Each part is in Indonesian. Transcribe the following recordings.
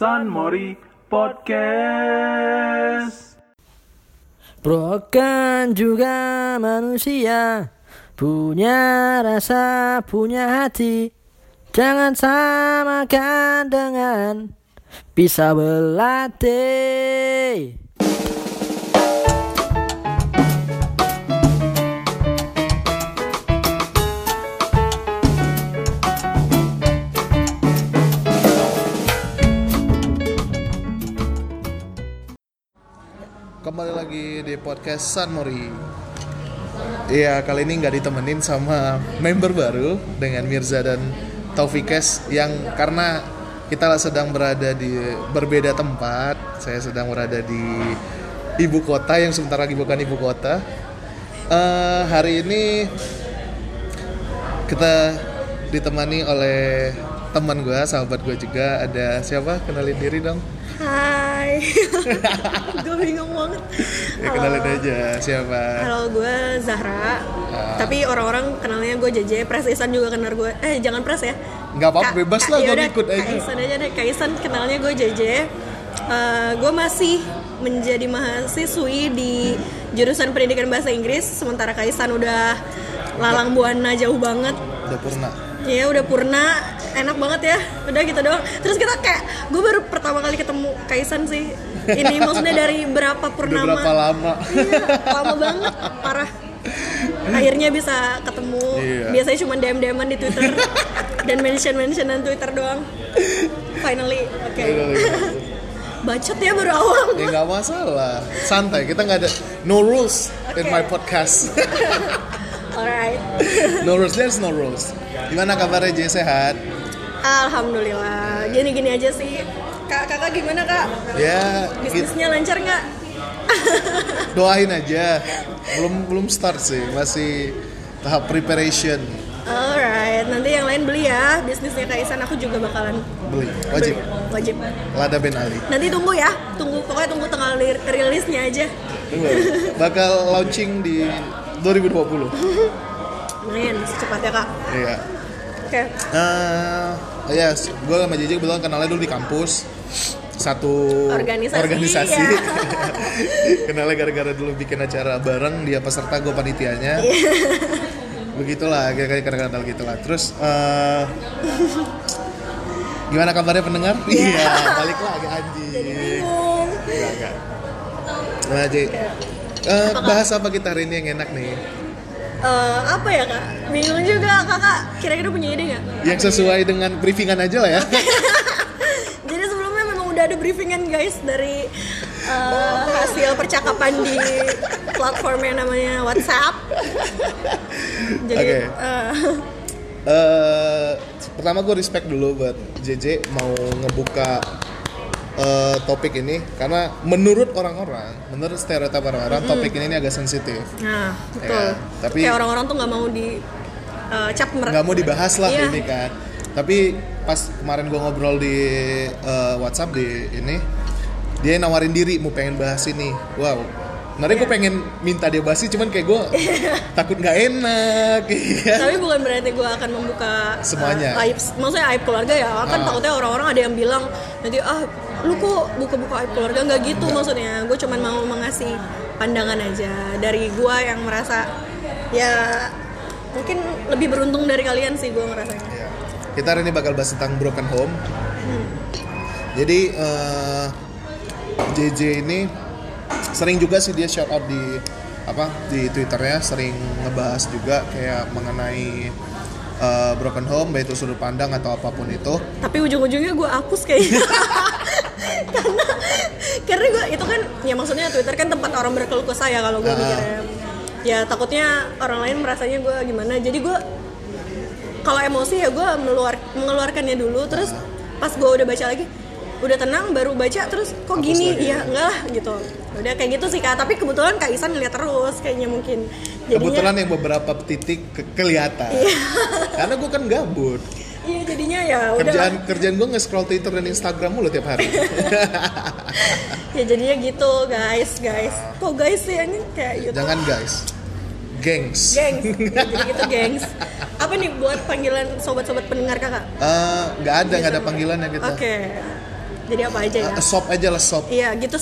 San Mori Podcast. Bro kan juga manusia Punya rasa, punya hati Jangan samakan dengan Bisa berlatih Kembali lagi di podcast San Mori. Iya, kali ini nggak ditemenin sama member baru dengan Mirza dan Taufikes yang karena kita sedang berada di berbeda tempat. Saya sedang berada di ibu kota yang sebentar lagi bukan ibu kota. Eh, hari ini kita ditemani oleh teman gue, sahabat gue juga. Ada siapa? Kenalin diri dong. Hai, gue bingung banget. Ya, kenalin aja siapa. Halo, gue Zahra. Ah. Tapi orang-orang kenalnya gue JJ. Pres Isan juga kenal gue. Eh, jangan Pres ya. Nggak apa-apa, Kak- bebas lah, gue ikut Kak aja. Isan aja deh. Kak Isan kenalnya gue JJ. Eh, gue masih menjadi mahasiswi di jurusan pendidikan bahasa Inggris. Sementara Kak Isan udah lalang buana jauh banget. Udah purna. Ya udah purna, enak banget ya. Udah gitu doang. Terus kita kayak gue baru pertama kali ketemu Kaisan sih. Ini maksudnya dari berapa Udah purnama? berapa lama? Iya, lama banget, parah. Akhirnya bisa ketemu. Iya. Biasanya cuma DM DM di Twitter dan mention mentionan Twitter doang. Finally, oke. Bacot ya baru awal. ya nggak masalah. Santai, kita nggak ada no rules in Oke. my podcast. Alright. no rules, there's no rules. Gimana kabarnya Jay sehat? Alhamdulillah. Gini-gini aja sih. Kak, kakak gimana kak? Ya. Bisnisnya lancar nggak? doain aja. Belum belum start sih, masih tahap preparation. Alright, nanti yang lain beli ya bisnisnya Kaisan aku juga bakalan Beli, wajib. beli. wajib. Lada Ben Ali. Nanti tunggu ya, tunggu pokoknya tunggu tanggal rilisnya aja. Tunggu. Bakal launching di 2020. Lumayan secepatnya kak. Iya. Oke. Eh, ya, gue sama JJ kebetulan kenalnya dulu di kampus satu Organisasi, organisasi. ya. kenalnya gara-gara dulu bikin acara bareng dia peserta gue panitianya Iya. begitulah kira-kira kenal gitulah terus eh, gimana kabarnya pendengar iya balik lagi anjing. Enggak, enggak. nah J bahas apa kita hari ini yang enak nih Eh, apa ya kak? Bingung juga kakak. Kira-kira punya ide nggak? yang sesuai dengan briefingan aja lah ya Jadi sebelumnya memang udah ada briefingan guys dari eh, hasil percakapan di platform yang namanya WhatsApp. Jadi Oke. eh, eh pertama gue respect dulu buat JJ mau ngebuka eh, topik ini karena menurut orang-orang, menurut stereotip orang-orang topik ini, ini agak sensitif. nah betul. Ya, tapi- Kayak orang-orang tuh nggak mau di eh, cap mer- nggak mau dibahas lah Iya. ini kan. Tapi pas kemarin gue ngobrol di eh, WhatsApp di ini, dia nawarin diri mau pengen bahas ini. Wow. Sebenarnya gue pengen minta dia bahas sih, cuman kayak gue takut nggak enak. iya. Tapi bukan berarti gue akan membuka Semuanya. uh, aib, maksudnya aib keluarga ya. Kan Ah. takutnya orang-orang ada yang bilang nanti ah lu kok buka-buka aib keluarga nggak gitu maksudnya. Gue cuman mau mengasih pandangan aja dari gue yang merasa ya mungkin lebih beruntung dari kalian sih gue ngerasanya. Ya. Kita hari ini bakal bahas tentang broken home. Jadi eh, JJ ini sering juga sih dia shout out di apa di twitternya sering ngebahas juga kayak mengenai eh, broken home baik itu sudut pandang atau apa pun itu. Tapi ujung-ujungnya gue hapus kayaknya. karena karena gue itu kan ya maksudnya Twitter kan tempat orang berkeluh kesah ya kalau gue Ah. mikirnya. Ya takutnya orang lain merasanya gue gimana. Jadi gue kalau emosi ya gue meluar mengeluarkannya dulu terus pas gue udah baca lagi udah tenang baru baca terus kok gini lagi. ya enggak lah gitu udah kayak gitu sih kak. Tapi kebetulan kak Isan ngeliat terus kayaknya mungkin. Jadinya Kebetulan yang beberapa titik ke- kelihatan. Karena gue kan gabut. iya jadinya ya udah Kerjaan kerjaan gue nge-scroll Twitter dan Instagram mulu tiap hari. ya jadinya gitu guys guys. Kok guys sih ini kayak YouTube Jangan guys. Gengs. gengs. Ya, jadi gitu gengs. Apa nih buat panggilan sobat-sobat pendengar kakak? Eh, nggak ada nggak ada panggilannya kita. oke jadi apa aja ya? Eh, sop aja lah sop. Iya gitu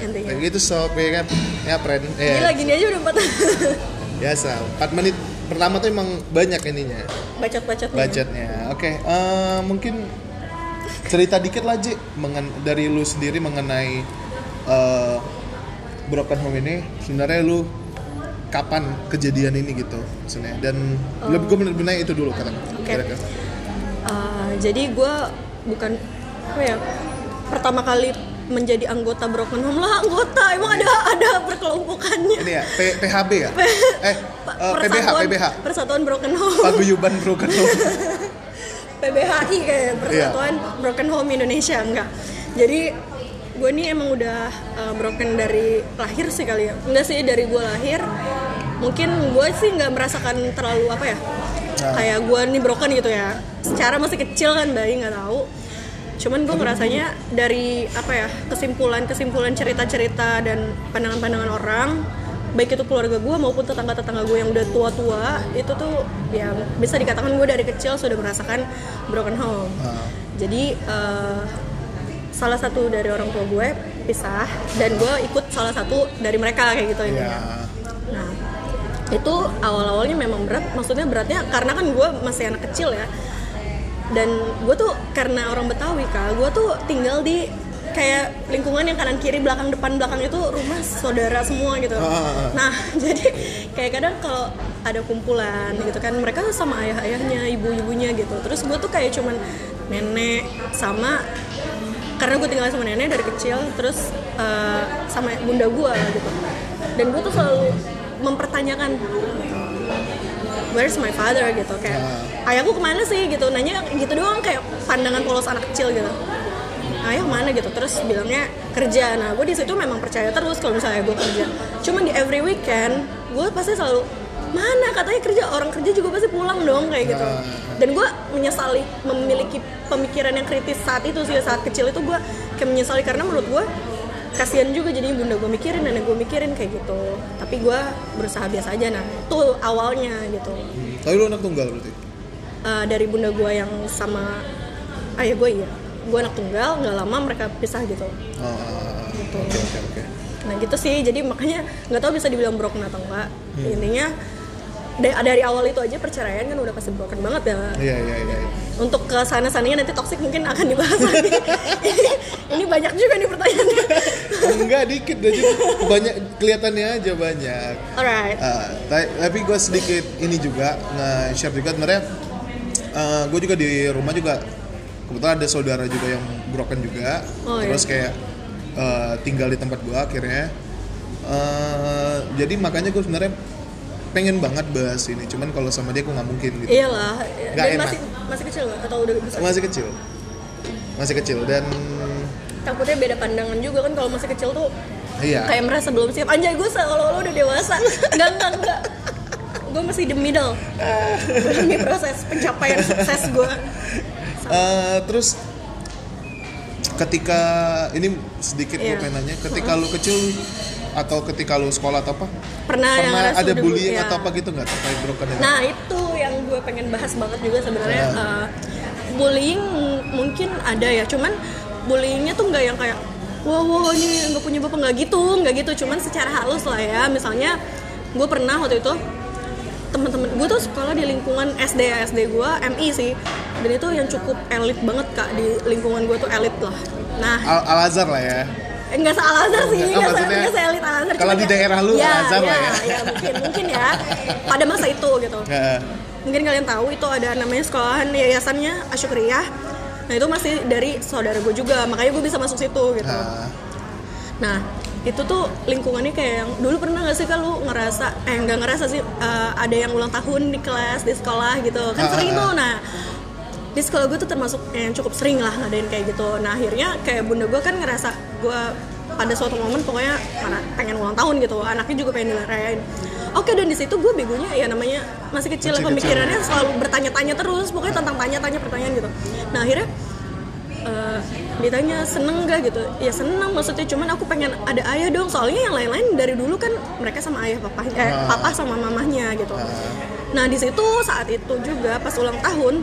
intinya. kayak gitu sop ya kan? Ya friend. Gila eh, gini aja udah empat. Biasa. 4 menit pertama tuh emang banyak ininya. Bacot-bacotnya. Budgetnya. Oke eh, mungkin cerita dikit lah Ji mengen- dari lu sendiri mengenai eh, broken home ini. Sebenarnya lu kapan kejadian ini gitu maksudnya? Dan lebih gue bener-bener itu dulu kata. Oke. Uh, jadi gue bukan apa ya? Pertama kali menjadi anggota broken home. Lah anggota emang ada ada perkelompokannya. Ini ya P- PHB ya? Eh Pa- eh, PBH Persatuan- PBH Persatuan Broken Home. Paguyuban broken home. PBHI kayak Persatuan Iya. Broken Home Indonesia enggak. Jadi gue nih emang udah uh, broken dari lahir sih kali ya. Enggak sih dari gue lahir mungkin gue sih nggak merasakan terlalu apa ya Nah. kayak gue nih broken gitu ya. Secara masih kecil kan bayi nggak tahu cuman gue ngerasanya dari apa ya kesimpulan kesimpulan cerita cerita dan pandangan pandangan orang baik itu keluarga gue maupun tetangga tetangga gue yang udah tua tua itu tuh ya bisa dikatakan gue dari kecil sudah merasakan broken home Ah. jadi eh, salah satu dari orang tua gue pisah dan gue ikut salah satu dari mereka kayak gitu ya intinya Nah, itu awal-awalnya memang berat. Maksudnya beratnya karena kan gue masih anak kecil ya. Dan gue tuh karena orang Betawi kak, gue tuh tinggal di kayak lingkungan yang kanan kiri belakang depan belakang itu rumah saudara semua gitu. Ah, ah, ah. Nah jadi kayak kadang kalau ada kumpulan gitu kan mereka sama ayah-ayahnya, ibu-ibunya gitu. Terus gue tuh kayak cuman nenek sama karena gue tinggal sama nenek dari kecil terus eh, sama bunda gue gitu dan gue tuh selalu mempertanyakan where's my father gitu kayak ayahku ke mana sih gitu nanya gitu doang kayak pandangan polos anak kecil gitu. Ayah mana gitu terus bilangnya kerja. Nah gue di situ memang percaya terus kalau misalnya gue kerja. Cuman di every weekend gue pasti selalu mana? Katanya kerja orang kerja juga pasti pulang dong kayak gitu. Dan gue menyesali memiliki pemikiran yang kritis saat itu sih saat kecil itu gue kayak menyesali. Karena menurut gue kasihan juga jadi bunda gue mikirin nenek gue mikirin kayak gitu. Tapi gue berusaha biasa aja nah itu awalnya gitu. Tapi lu anak tunggal berarti? Eh, dari bunda gue yang sama ayah gue iya. Gue anak tunggal nggak lama mereka pisah gitu. Oh Gitu. oke oke oke. Nah gitu sih. Jadi makanya nggak tahu bisa dibilang broken atau enggak intinya da- dari awal itu aja perceraian kan udah pasti broken banget ya. Iya iya iya iya. untuk ke sana sananya nanti toxic mungkin akan dibahas lagi. Ini banyak juga nih pertanyaannya enggak dikit aja banyak kelihatannya aja banyak. Alright. Ta- tapi gue sedikit ini juga nge-share juga. Sebenarnya gue juga di rumah juga kebetulan ada saudara juga yang broken juga. Oh, terus iya. kayak eh, tinggal di tempat gue akhirnya. Eh, jadi makanya gue sebenarnya pengen banget bahas ini. Cuman kalau sama dia gue nggak mungkin gitu. Iyalah. Nggak dan enak. masih masih kecil atau udah besar? Masih kecil. Masih kecil. Dan takutnya beda pandangan juga kan kalau masih kecil tuh iya. kayak merasa belum siap. Anjay gue seolah-olah udah dewasa. Enggak enggak enggak. Gue masih the middle. Demi proses pencapaian sukses gue Eh, terus ketika ini sedikit gue Iya. pengen nanya ketika lu kecil atau ketika lu sekolah atau apa? Pernah, pernah ada bullying ya. atau apa gitu nggak? Terkait broken ini? nah itu yang gue pengen bahas banget juga sebenarnya. Ya. eh, bullying mungkin ada ya cuman bullyingnya tuh nggak yang kayak wow wow ini nggak punya bapak nggak gitu nggak gitu cuman secara halus lah ya misalnya gue pernah waktu itu teman-teman gue tuh sekolah di lingkungan SD SD gue MI sih dan itu yang cukup elit banget kak di lingkungan gue tuh elit lah nah Al, Al Azhar lah ya Eh, nggak se Al Azhar sih, Oh, nggak se maksudnya, nggak se-elit Al Azhar. kalau di ya- daerah lu ya, Al Azhar lah ya, ya. ya, mungkin, mungkin ya. Pada masa itu gitu. Mungkin kalian tahu itu ada namanya sekolahan yayasannya Asyukriyah. Nah itu masih dari saudara gue juga, makanya gue bisa masuk situ gitu. Nah, Nah itu tuh lingkungannya kayak yang dulu pernah gak sih kalau ngerasa eh nggak ngerasa sih eh, ada yang ulang tahun di kelas di sekolah gitu? Kan Ah, sering ah, tuh nah di sekolah gue tuh termasuk yang cukup sering lah ngadain kayak gitu. Nah akhirnya kayak bunda gue kan ngerasa gue pada suatu momen pokoknya mana pengen ulang tahun gitu anaknya juga pengen dirayain oke dan di situ gue begonya ya namanya masih kecil Masih pemikirannya selalu bertanya-tanya terus pokoknya tentang tanya-tanya pertanyaan gitu. Nah akhirnya eh, ditanya seneng gak gitu. Ya seneng maksudnya cuman aku pengen ada ayah dong. Soalnya yang lain-lain dari dulu kan mereka sama ayah papa eh, Ah. papa sama mamahnya gitu. Nah di situ saat itu juga pas ulang tahun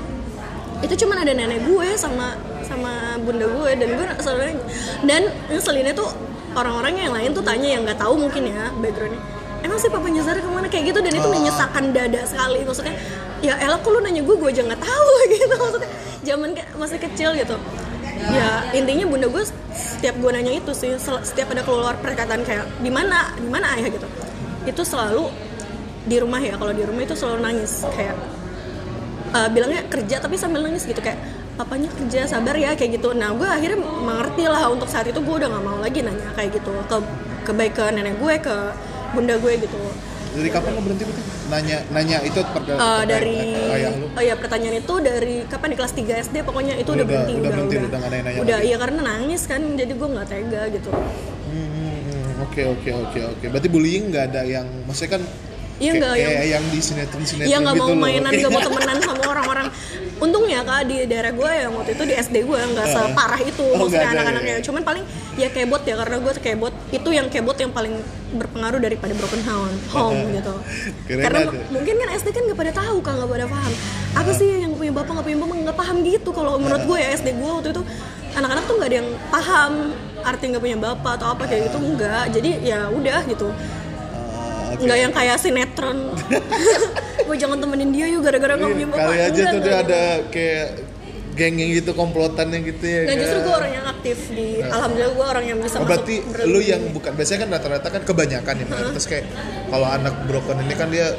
itu cuman ada nenek gue sama sama bunda gue dan gue selalu dan ngeselinnya tuh orang-orang yang lain tuh tanya yang nggak tahu mungkin ya backgroundnya. Emang sih papanya Zara ke mana? Kayak gitu dan itu Oh. menyesakan dada sekali. Maksudnya ya elah kok lu nanya gue gue aja nggak tahu. Gitu maksudnya zaman ke- masih kecil gitu. Ya intinya bunda gue setiap gue nanya itu sih setiap ada keluar perkataan kayak di mana? Di mana ayah? gitu. Itu selalu di rumah ya kalau di rumah itu selalu nangis. Kayak uh, bilangnya kerja tapi sambil nangis gitu. Kayak papanya kerja sabar ya kayak gitu nah gue akhirnya mengerti lah untuk saat itu gue udah nggak mau lagi nanya kayak gitu ke ke baik ke nenek gue ke bunda gue gitu Dari kapan lo berhenti berarti? Nanya nanya itu per, Uh, dari ayah lu. oh ya pertanyaan itu dari kapan di kelas 3 SD pokoknya itu Udah- udah, berhenti udah berhenti, udah nggak nanya-nanya udah lagi. iya karena nangis kan jadi gue nggak tega gitu Hmm, hmm, hmm. Oke oke oke oke. Berarti bullying nggak ada yang maksudnya kan Iya, kayak, nggak yang- yang di sinetron sinetron Iya nggak gitu mau mainan, nggak mau temenan sama orang-orang. Untungnya kak di daerah gue yang waktu itu di SD gue nggak separah itu Oh, maksudnya anak-anaknya. ya. Cuman paling ya kebot ya karena gue kebot itu yang kebot yang paling berpengaruh daripada broken home, home gitu. Kirain karena ada. m- mungkin kan SD kan nggak pada tahu kan nggak pada paham. Apa sih yang punya bapak nggak punya mama nggak paham gitu kalau menurut gue ya SD gue waktu itu anak-anak tuh nggak ada yang paham arti nggak punya bapak atau apa kayak gitu enggak. Jadi ya udah gitu Oke. nggak yang kayak sinetron gue jangan temenin dia yuk gara-gara nggak punya bapak Kali aja tuh dia enggak, ada kayak geng-geng gitu komplotannya gitu ya. Nah kan? justru gue orang yang aktif di Alhamdulillah gue orang yang bisa Oh, masuk berarti lu yang bukan biasanya kan rata-rata kan kebanyakan ya mayoritas kayak kalau anak broken ini kan dia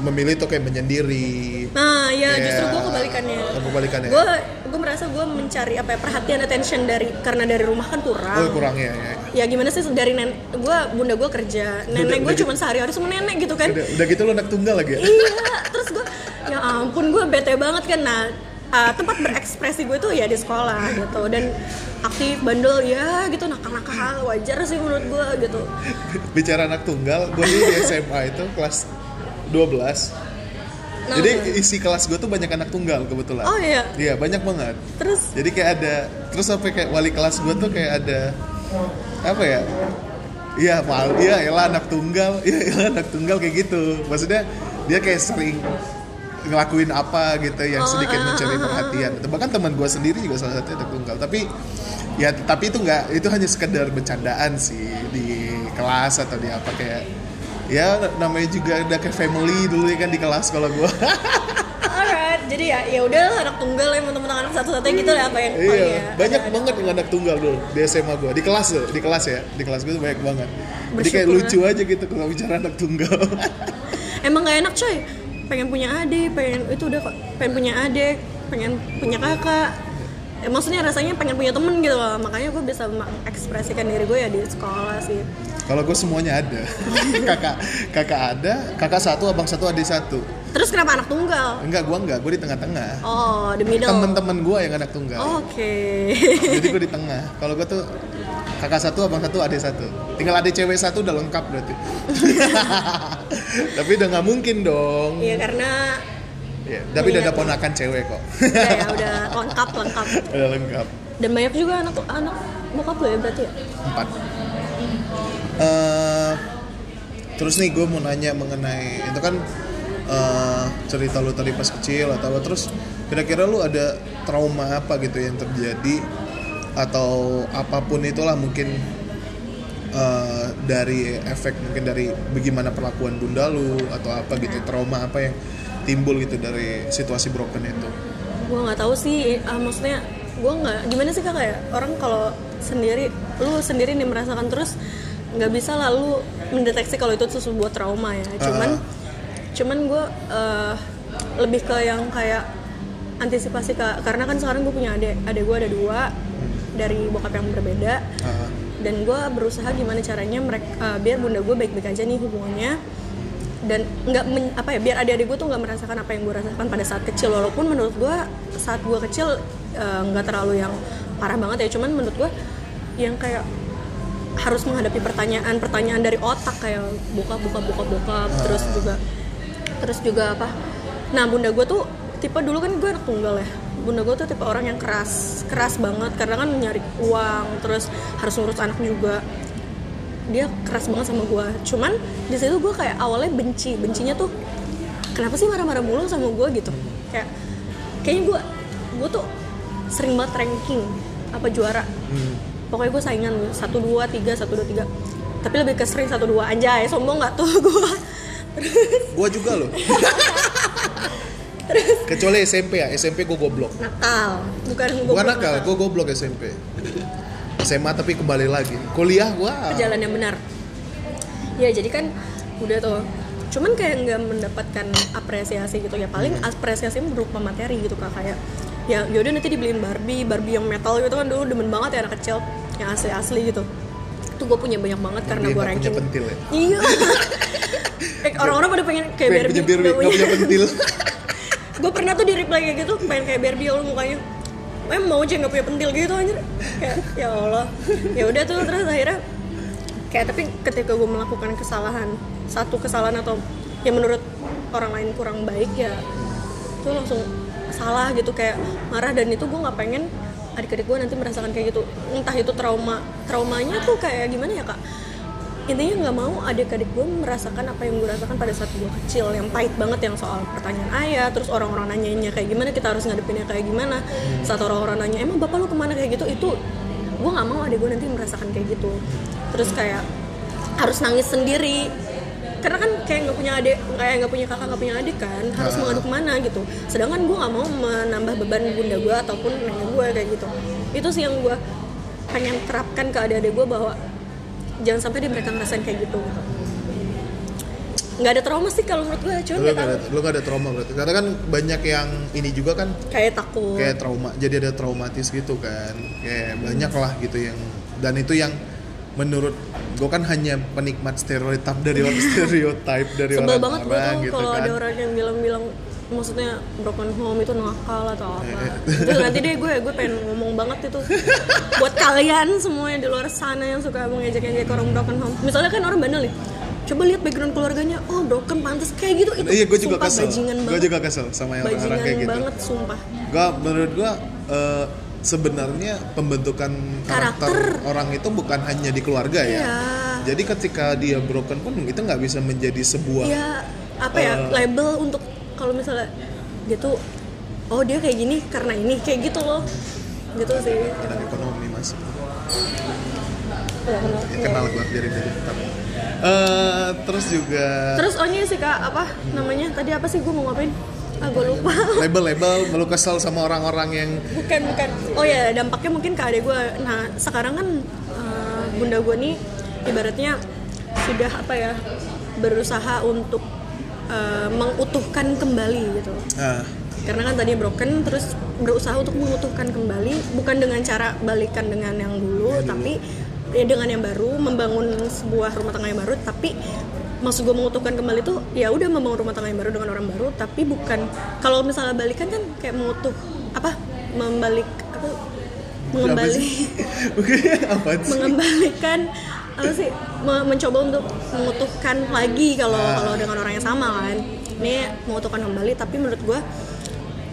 memilih tuh kayak menyendiri. Nah ya Kayak- justru gue kebalikannya kebalikannya. Gue gue merasa gue mencari apa ya perhatian attention dari karena dari rumah kan kurang Oh kurang ya. ya. Ya gimana sih dari nenek gue bunda gue kerja nenek gue cuma sehari-hari sama nenek gitu kan Udah, udah gitu lu anak tunggal lagi ya? iya terus gue ya ampun gue bete banget kan nah uh, tempat berekspresi gue tuh ya di sekolah gitu dan aktif bandel ya gitu nakal-nakal wajar sih menurut gue gitu Bicara anak tunggal, gue di SMA itu kelas 12 Nah, Jadi isi kelas gue tuh banyak anak tunggal kebetulan. Oh iya? Iya banyak banget. Terus? Jadi kayak ada Terus sampai kayak wali kelas gue tuh kayak ada Apa ya? Iya mal, iya elah anak tunggal Iya elah anak tunggal kayak gitu. Maksudnya dia kayak sering ngelakuin apa gitu yang Oh, sedikit ah, mencuri ah, ah, perhatian. Bahkan teman gue sendiri juga salah satunya anak tunggal. Tapi ya tapi itu nggak itu hanya sekedar bercandaan sih di kelas atau di apa kayak ya namanya juga udah kayak family dulu ya kan di kelas kalau gue alright jadi ya ya udah anak tunggal ya teman-teman anak satu-satunya gitu lah apa yang oh iya iya, banyak ada- banget yang anak tunggal dulu di SMA gue di kelas tuh di kelas ya di kelas gue tuh banyak banget. Jadi kayak Bersyukur, lucu aja gitu kalau bicara anak tunggal. Emang gak enak coy? Pengen punya adik pengen itu udah kok pengen punya adik pengen punya kakak. Eh, maksudnya rasanya pengen punya temen gitu loh makanya gue bisa mengekspresikan diri gue ya di sekolah sih kalau gue semuanya ada. Kakak kakak ada kakak satu abang satu adik satu. Terus kenapa anak tunggal? Enggak gue enggak gue di tengah-tengah. Oh the middle. Temen-temen gue yang anak tunggal. Oke. Jadi gue di tengah. Kalau gue tuh kakak satu abang satu adik satu. Tinggal adik cewek satu udah lengkap berarti. Tapi udah nggak mungkin dong. Iya karena Ya, tapi udah ada ponakan cewek kok. Udah ya udah lengkap lengkap. Udah lengkap. Dan banyak juga anak anak bokap lo ya berarti ya? Empat Eh, terus nih gue mau nanya mengenai itu kan eh, cerita lu tadi pas kecil atau apa terus kira-kira lu ada trauma apa gitu yang terjadi? Atau apa pun itulah mungkin eh, dari efek mungkin dari bagaimana perlakuan bunda lu atau apa gitu trauma apa yang timbul gitu dari situasi broken itu? Gue nggak tahu sih ah, maksudnya gue nggak gimana sih kakak ya orang kalau sendiri lu sendiri nih merasakan terus nggak bisa lalu mendeteksi kalau itu sebuah trauma ya. Cuman cuman gue eh, lebih ke yang kayak antisipasi kak karena kan sekarang gue punya adik adik gue ada dua dari bokap yang berbeda. Ah, dan gue berusaha gimana caranya mereka biar bunda gue baik-baik aja nih hubungannya. Dan nggak apa ya biar adik-adik gue tuh nggak merasakan apa yang gue rasakan pada saat kecil. Walaupun menurut gue saat gue kecil eh, nggak terlalu yang parah banget ya. Cuman menurut gue yang kayak harus menghadapi pertanyaan-pertanyaan dari otak kayak bokap bokap bokap bokap terus juga terus juga apa? Nah bunda gue tuh tipe dulu kan gue anak tunggal ya. Bunda gue tuh tipe orang yang keras keras banget karena kan nyari uang terus harus ngurus anak juga. Dia keras banget sama gue cuman di situ gue kayak awalnya benci. Bencinya tuh kenapa sih marah-marah mulu sama gue gitu. Kayak kayaknya gue gue tuh sering banget ranking apa juara. Hmm. Pokoknya gue saingan satu dua tiga satu dua tiga tapi lebih ke sering satu dua aja ya sombong nggak tuh gue Gua juga loh. Kecuali SMP ya, SMP gue goblok. nakal bukan gue Bukan nakal, gue goblok SMP. SMA tapi kembali lagi. Kuliah wah. jalan yang benar ya jadi kan udah tuh cuman kayak nggak mendapatkan apresiasi gitu ya paling apresiasi berupa materi gitu kak kayak ya yaudah nanti dibeliin Barbie Barbie yang metal gitu kan dulu demen banget ya anak kecil yang asli asli gitu. Tuh gue punya banyak banget karena Dia gue ranking. pentil ya. iya. Eh, orang-orang pada pengen kayak Barbie punya Barbie, nggak punya pentil. gue pernah tuh di reply kayak gitu pengen kayak Barbie ya Allah mukanya. Em mau aja nggak punya pentil gitu anjir. Kayak ya Allah. Ya udah tuh terus akhirnya kayak tapi ketika gue melakukan kesalahan satu kesalahan atau yang menurut orang lain kurang baik ya itu langsung salah gitu kayak marah. Dan itu gue nggak pengen adik-adik gue nanti merasakan kayak gitu. Entah itu trauma traumanya tuh kayak gimana ya kak? Intinya nggak mau adik-adik gue merasakan apa yang gue rasakan pada saat gue kecil yang pahit banget yang soal pertanyaan ayah terus orang-orang nanyanya kayak gimana kita harus ngadepinnya kayak gimana. Saat orang-orang nanya emang bapak lu ke mana? kayak gitu itu gue nggak mau adik gue nanti merasakan kayak gitu. Terus kayak harus nangis sendiri karena kan kayak nggak punya adik kayak nggak punya kakak nggak punya adik kan harus Ah. mengadu ke mana gitu sedangkan gue nggak mau menambah beban bunda gue ataupun nenek gue kayak gitu itu sih yang gue pengen terapkan ke adik-adik gue bahwa jangan sampai dia mereka ngerasain kayak gitu gitu nggak ada trauma sih kalau menurut gue cuma Lu nggak gak ada, lu gak ada trauma berarti. Karena kan banyak yang ini juga kan kayak takut kayak trauma. Jadi ada traumatis gitu kan. Kayak banyak lah gitu yang dan itu yang menurut gue kan hanya penikmat stereotip dari orang stereotip dari sebel banget gue orang-orang tuh gitu kalau kan. ada orang yang bilang-bilang maksudnya broken home itu nakal atau apa. Eh, itu nanti deh gue gue pengen ngomong banget itu. Buat kalian semua yang di luar sana yang suka mengejek-ejek orang broken home. Misalnya kan orang bandel nih coba lihat background keluarganya. Oh broken pantas kayak gitu itu Iya, gue juga sumpah kesel. bajingan Gue banget. juga kesel sama yang bajingan orang-orang kayak gitu. banget sumpah. Gua menurut gua eh, sebenarnya pembentukan karakter, Karakter. orang itu bukan hanya di keluarga ya. Iya. Jadi ketika dia broken pun itu nggak bisa menjadi sebuah ya apa ya Eh. label untuk kalau misalnya dia tuh oh dia kayak gini karena ini kayak gitu loh gitu sih anak ekonomi mas. Ya, kenal. Ya, kenal gua dari dari Eh terus juga Terus oh ini sih kak apa namanya tadi apa sih gue mau ngapain? Ah gue lupa. label-label melu kesel sama orang-orang yang bukan bukan. Oh ya dampaknya mungkin ke adek gue. Nah sekarang kan eh, bunda gue nih ibaratnya sudah apa ya berusaha untuk eh, mengutuhkan kembali gitu. ah, Karena kan tadi broken terus berusaha untuk mengutuhkan kembali bukan dengan cara balikan dengan yang dulu tapi ya dengan yang baru membangun sebuah rumah tangga yang baru tapi maksud gue mengutuhkan kembali tuh ya udah membangun rumah tangga yang baru dengan orang baru tapi bukan kalau misalnya balikan kan kayak mengutuh apa membalik apa mengembali apa sih? mengembalikan apa sih me- mencoba untuk mengutuhkan lagi kalau Ah. kalau dengan orang yang sama kan ini mengutuhkan kembali tapi menurut gue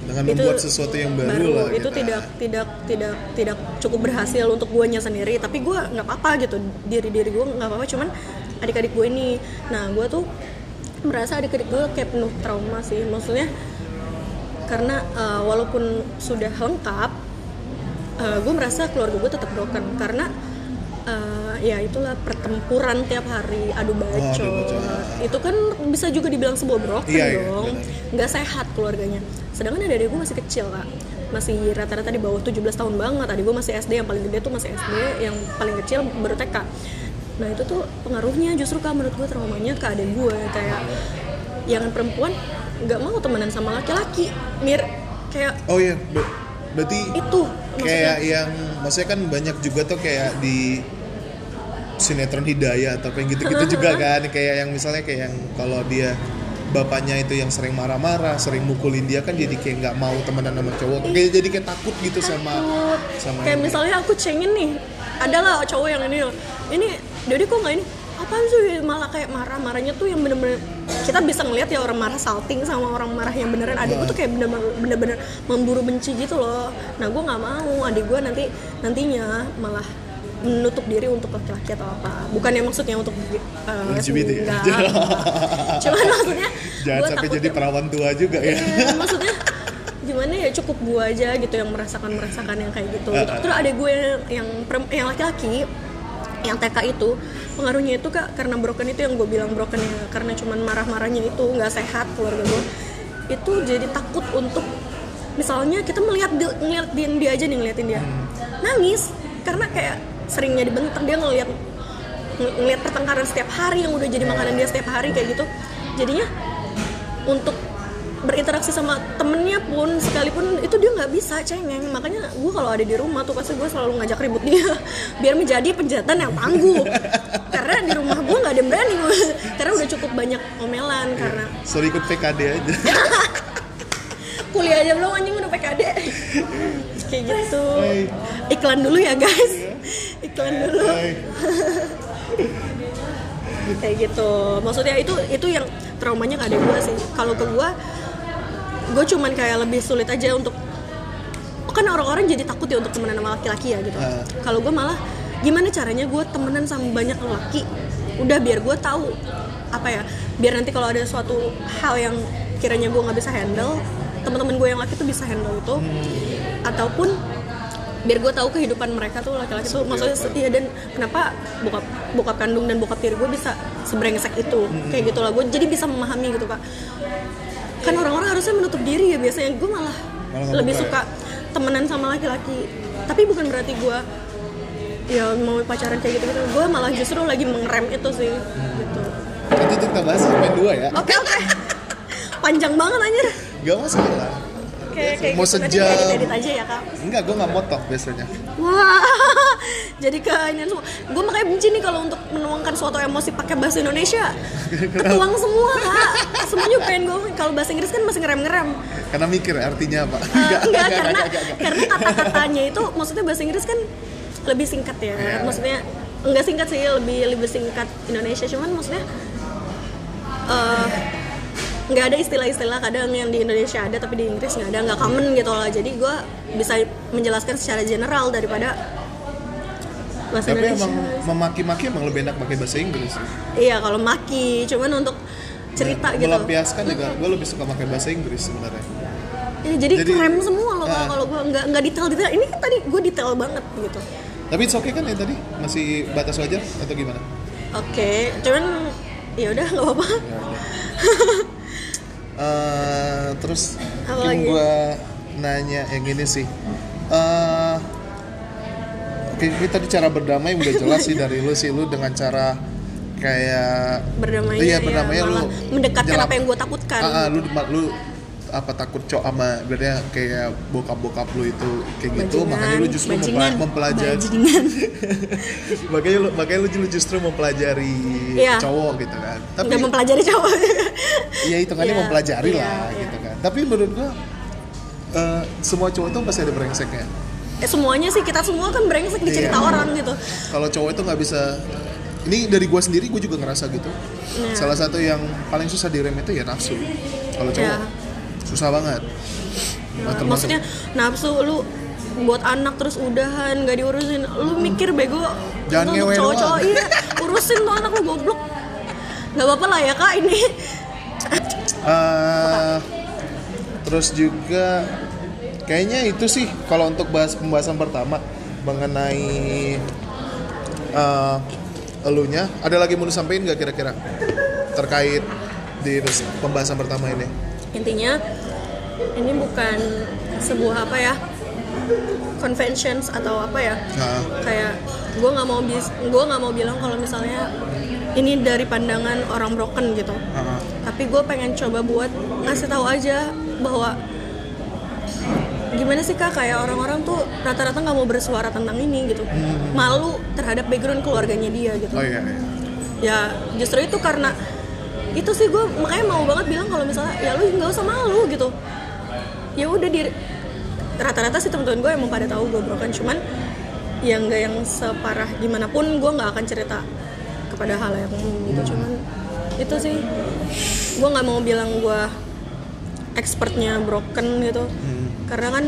dengan itu membuat sesuatu yang baru, lah itu kita. tidak tidak tidak tidak cukup berhasil untuk guanya sendiri tapi gue nggak apa-apa gitu diri diri gue nggak apa-apa cuman adik-adik gue ini. Nah gue tuh merasa adik-adik gue kayak penuh trauma sih. Maksudnya karena eh, walaupun sudah lengkap gue merasa keluarga gue tetap broken. Karena eh, ya itulah pertempuran tiap hari. Adu bacot adu bacot. itu kan bisa juga dibilang sebuah broken Iya, iya, dong. nggak sehat keluarganya. Sedangkan adik gue masih kecil kak. Masih rata-rata di bawah 17 tahun banget. Adik gue masih SD yang paling gede tuh masih SD yang paling kecil baru TK nah itu tuh pengaruhnya justru kak menurut gue traumanya ke adik gue kayak yang perempuan nggak mau temenan sama laki-laki mir. Kayak oh iya. Ber- berarti itu kayak maksudnya yang maksudnya kan banyak juga tuh kayak di sinetron hidayah atau kayak gitu-gitu juga kan. Kayak yang misalnya kayak yang kalau dia bapaknya itu yang sering marah-marah sering mukulin dia kan jadi kayak nggak mau temenan sama cowok. Kayak jadi kayak takut gitu sama takut. sama kayak yang- misalnya aku cengin nih adalah cowok yang ini loh. Ini Dodi kok nggak ini? Apaan sih? Malah kayak marah. Marahnya tuh yang bener-bener kita bisa ngelihat ya orang marah salting sama orang marah yang beneran. Adik gue tuh kayak bener-bener memburu benci gitu loh. Nah gue nggak mau adik gue nanti nantinya malah menutup diri untuk laki-laki atau apa. Bukan yang maksudnya untuk uh, LGBT ya? enggak, cuman maksudnya jangan gua sampai jadi ya- perawan tua juga ya. Iya, maksudnya gimana ya cukup gue aja gitu yang merasakan merasakan yang kayak gitu. Uh-uh. terus ada gue yang yang laki-laki yang TK itu pengaruhnya itu kak karena broken itu yang gue bilang broken ya karena cuman marah-marahnya itu nggak sehat keluarga gue itu jadi takut untuk misalnya kita melihat dia, ngeliat dia, aja nih ngeliatin dia nangis karena kayak seringnya dibentak dia ngeliat ng- ngeliat pertengkaran setiap hari yang udah jadi makanan dia setiap hari kayak gitu jadinya untuk berinteraksi sama temennya pun sekalipun itu dia nggak bisa cengeng. Makanya gue kalau ada di rumah tuh pasti gue selalu ngajak ribut dia biar menjadi penjatan yang tangguh. Karena di rumah gue nggak ada yang berani karena udah cukup banyak omelan karena Suruh ikut PKD aja. kuliah aja belum anjing udah PKD kayak gitu. Iklan dulu ya guys. Iklan dulu. Kayak gitu. Maksudnya itu itu yang traumanya gak ada gue sih. Kalau ke gue gue cuman kayak lebih sulit aja untuk kan orang-orang jadi takut ya untuk temenan sama laki-laki ya gitu. Ah. kalau gue malah gimana caranya gue temenan sama banyak laki udah biar gue tahu apa ya biar nanti kalau ada suatu hal yang kiranya gue nggak bisa handle teman-teman gue yang laki tuh bisa handle itu. Ataupun biar gue tahu kehidupan mereka tuh laki-laki tuh maksudnya iya dan kenapa bokap bokap kandung dan bokap tiri gue bisa sebrengsek itu. Kayak gitu lah gue jadi bisa memahami gitu kak kan orang-orang harusnya menutup diri ya biasanya. Gue malah, Malah lebih buka suka temenan sama laki-laki. Tapi bukan berarti gue ya mau pacaran kayak gitu gitu gue malah justru lagi mengerem itu sih gitu. Nanti itu kita bahas segmen 2 ya. oke oke. Panjang banget anjir. Gak masalah. Kayak kayak Mau gitu. Sejam. edit edit aja ya kak Enggak, gue gak motok biasanya. Wah, jadi keinian semua. Gue makanya benci nih kalau untuk menuangkan suatu emosi pakai bahasa Indonesia. Ketuang semua, Kak. Semuanya pengen gue. Kalau bahasa Inggris kan masih ngerem-ngerem. Karena mikir artinya apa. Eh, enggak, karena karena kata-katanya itu maksudnya bahasa Inggris kan lebih singkat ya. Iya. Maksudnya enggak singkat sih, lebih lebih singkat Indonesia. Cuman maksudnya eh nggak ada istilah-istilah kadang yang di Indonesia ada tapi di Inggris nggak ada nggak common gitu loh jadi gue bisa menjelaskan secara general daripada bahasa Tapi Indonesia emang memaki-maki emang lebih enak pakai bahasa Inggris. iya kalau maki cuman untuk cerita gitu Melampiaskan juga, gue lebih suka pakai bahasa Inggris sebenarnya. Ya, jadi, Jadi- keren semua loh Kak, Ah. kalau gue nggak nggak detail detail ini kan tadi gue detail banget gitu Tapi it's okay kan ya tadi? Masih batas wajar atau gimana? oke cuman ya udah nggak apa-apa Eh, terus mungkin gue nanya yang ini sih. Eh, Oke, ini tadi cara berdamai udah jelas sih dari lu sih lu dengan cara kayak berdamainya iya ya, berdamainya lu mendekatkan jelap- apa yang gue takutkan. Ah, ah, lu lu apa takut cok sama berarti kayak bokap bokap lu itu kayak gitu Bajingan, makanya lu justru bajingan, mempelajari bajingan. makanya lu makanya lu justru mempelajari Iya. cowok gitu kan tapi nggak mempelajari cowok ya itu kan Iya, mempelajari iya, lah iya. gitu kan tapi menurut gua eh, semua cowok tuh pasti ada brengseknya eh, semuanya sih kita semua kan brengsek di cerita Iya. orang gitu kalau cowok itu nggak bisa ini dari gua sendiri gua juga ngerasa gitu Iya. salah satu yang paling susah direm itu ya nafsu kalau cowok Iya. Susah banget. Nah, maksudnya nafsu lu buat anak terus udahan nggak diurusin. Lu mikir bego. Jangan ngewe cowok-cowok doang. iya. Urusin tuh anak lu goblok. Nggak apa-apa lah ya kak ini. Eh, terus juga kayaknya itu sih kalau untuk bahas pembahasan pertama mengenai eh elunya ada lagi mau disampaikan nggak kira-kira? Terkait di pembahasan pertama ini intinya ini bukan sebuah apa ya conventions atau apa ya. Nah, kayak gue nggak mau bis gue nggak mau bilang kalau misalnya ini dari pandangan orang broken gitu. Ah, tapi gue pengen coba buat ngasih tahu aja bahwa gimana sih kak? Kayak orang-orang tuh rata-rata nggak mau bersuara tentang ini gitu. Malu terhadap background keluarganya dia gitu. Oh iya, iya. ya justru itu karena itu sih gue makanya mau banget bilang kalau misalnya ya lu nggak usah malu gitu. Ya udah di rata-rata sih teman-teman gue emang pada tahu gue broken cuman yang nggak yang separah gimana pun gue nggak akan cerita kepada hal yang umum gitu cuman itu sih. Gue nggak mau bilang gue expertnya broken gitu. Hmm, karena kan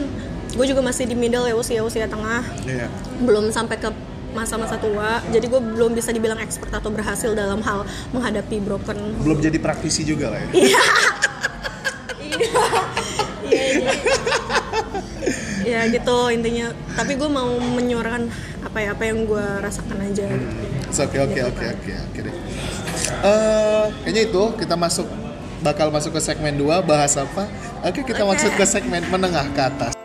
gue juga masih di middle ya usia usia tengah. Iya. belum sampai ke masa-masa tua. Jadi gue belum bisa dibilang expert atau berhasil dalam hal menghadapi broken belum jadi praktisi juga lah ya. Iya. Ya gitu intinya. Tapi gue mau menyuarakan apa ya apa yang gue rasakan aja. Oke oke oke oke oke deh. Eh, kayaknya itu kita masuk bakal masuk ke segmen 2 bahas apa? Oke kita Oke. masuk ke segmen menengah ke atas.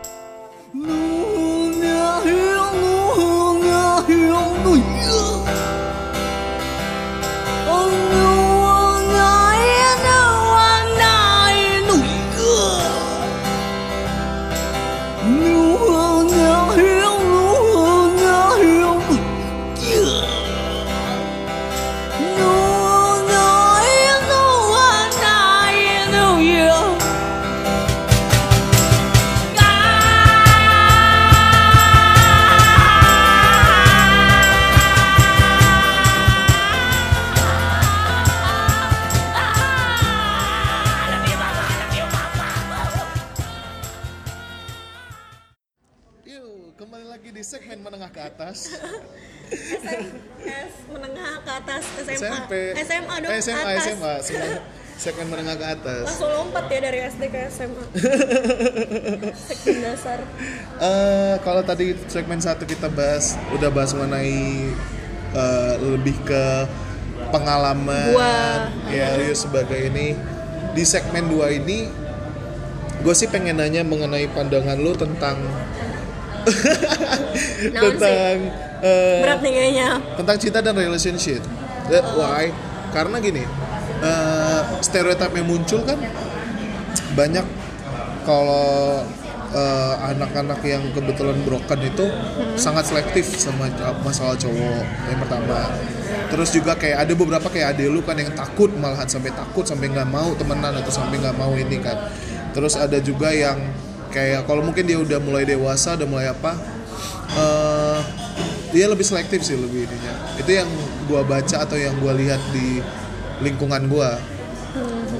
Eh, SMA atas SMA semua segmen menengah ke atas. langsung lompat ya dari SD ke SMA segmen dasar Eh, kalau tadi segmen satu kita bahas udah bahas mengenai eh, lebih ke pengalaman Gua. ya lu sebagai ini di segmen 2 ini gue sih pengen nanya mengenai pandangan lu tentang tentang eh, berat nih kayaknya tentang cinta dan relationship. That why? Karena gini, eh, stereotip yang muncul kan banyak kalau eh, anak-anak yang kebetulan broken itu sangat selektif sama masalah cowok yang pertama. Terus juga kayak ada beberapa kayak ade lu kan yang takut malahan sampai takut sampai nggak mau temenan atau sampai nggak mau ini kan. Terus ada juga yang kayak kalau mungkin dia udah mulai dewasa udah mulai apa eh dia lebih selektif sih lebih ininya. Itu yang gua baca atau yang gua lihat di lingkungan gua.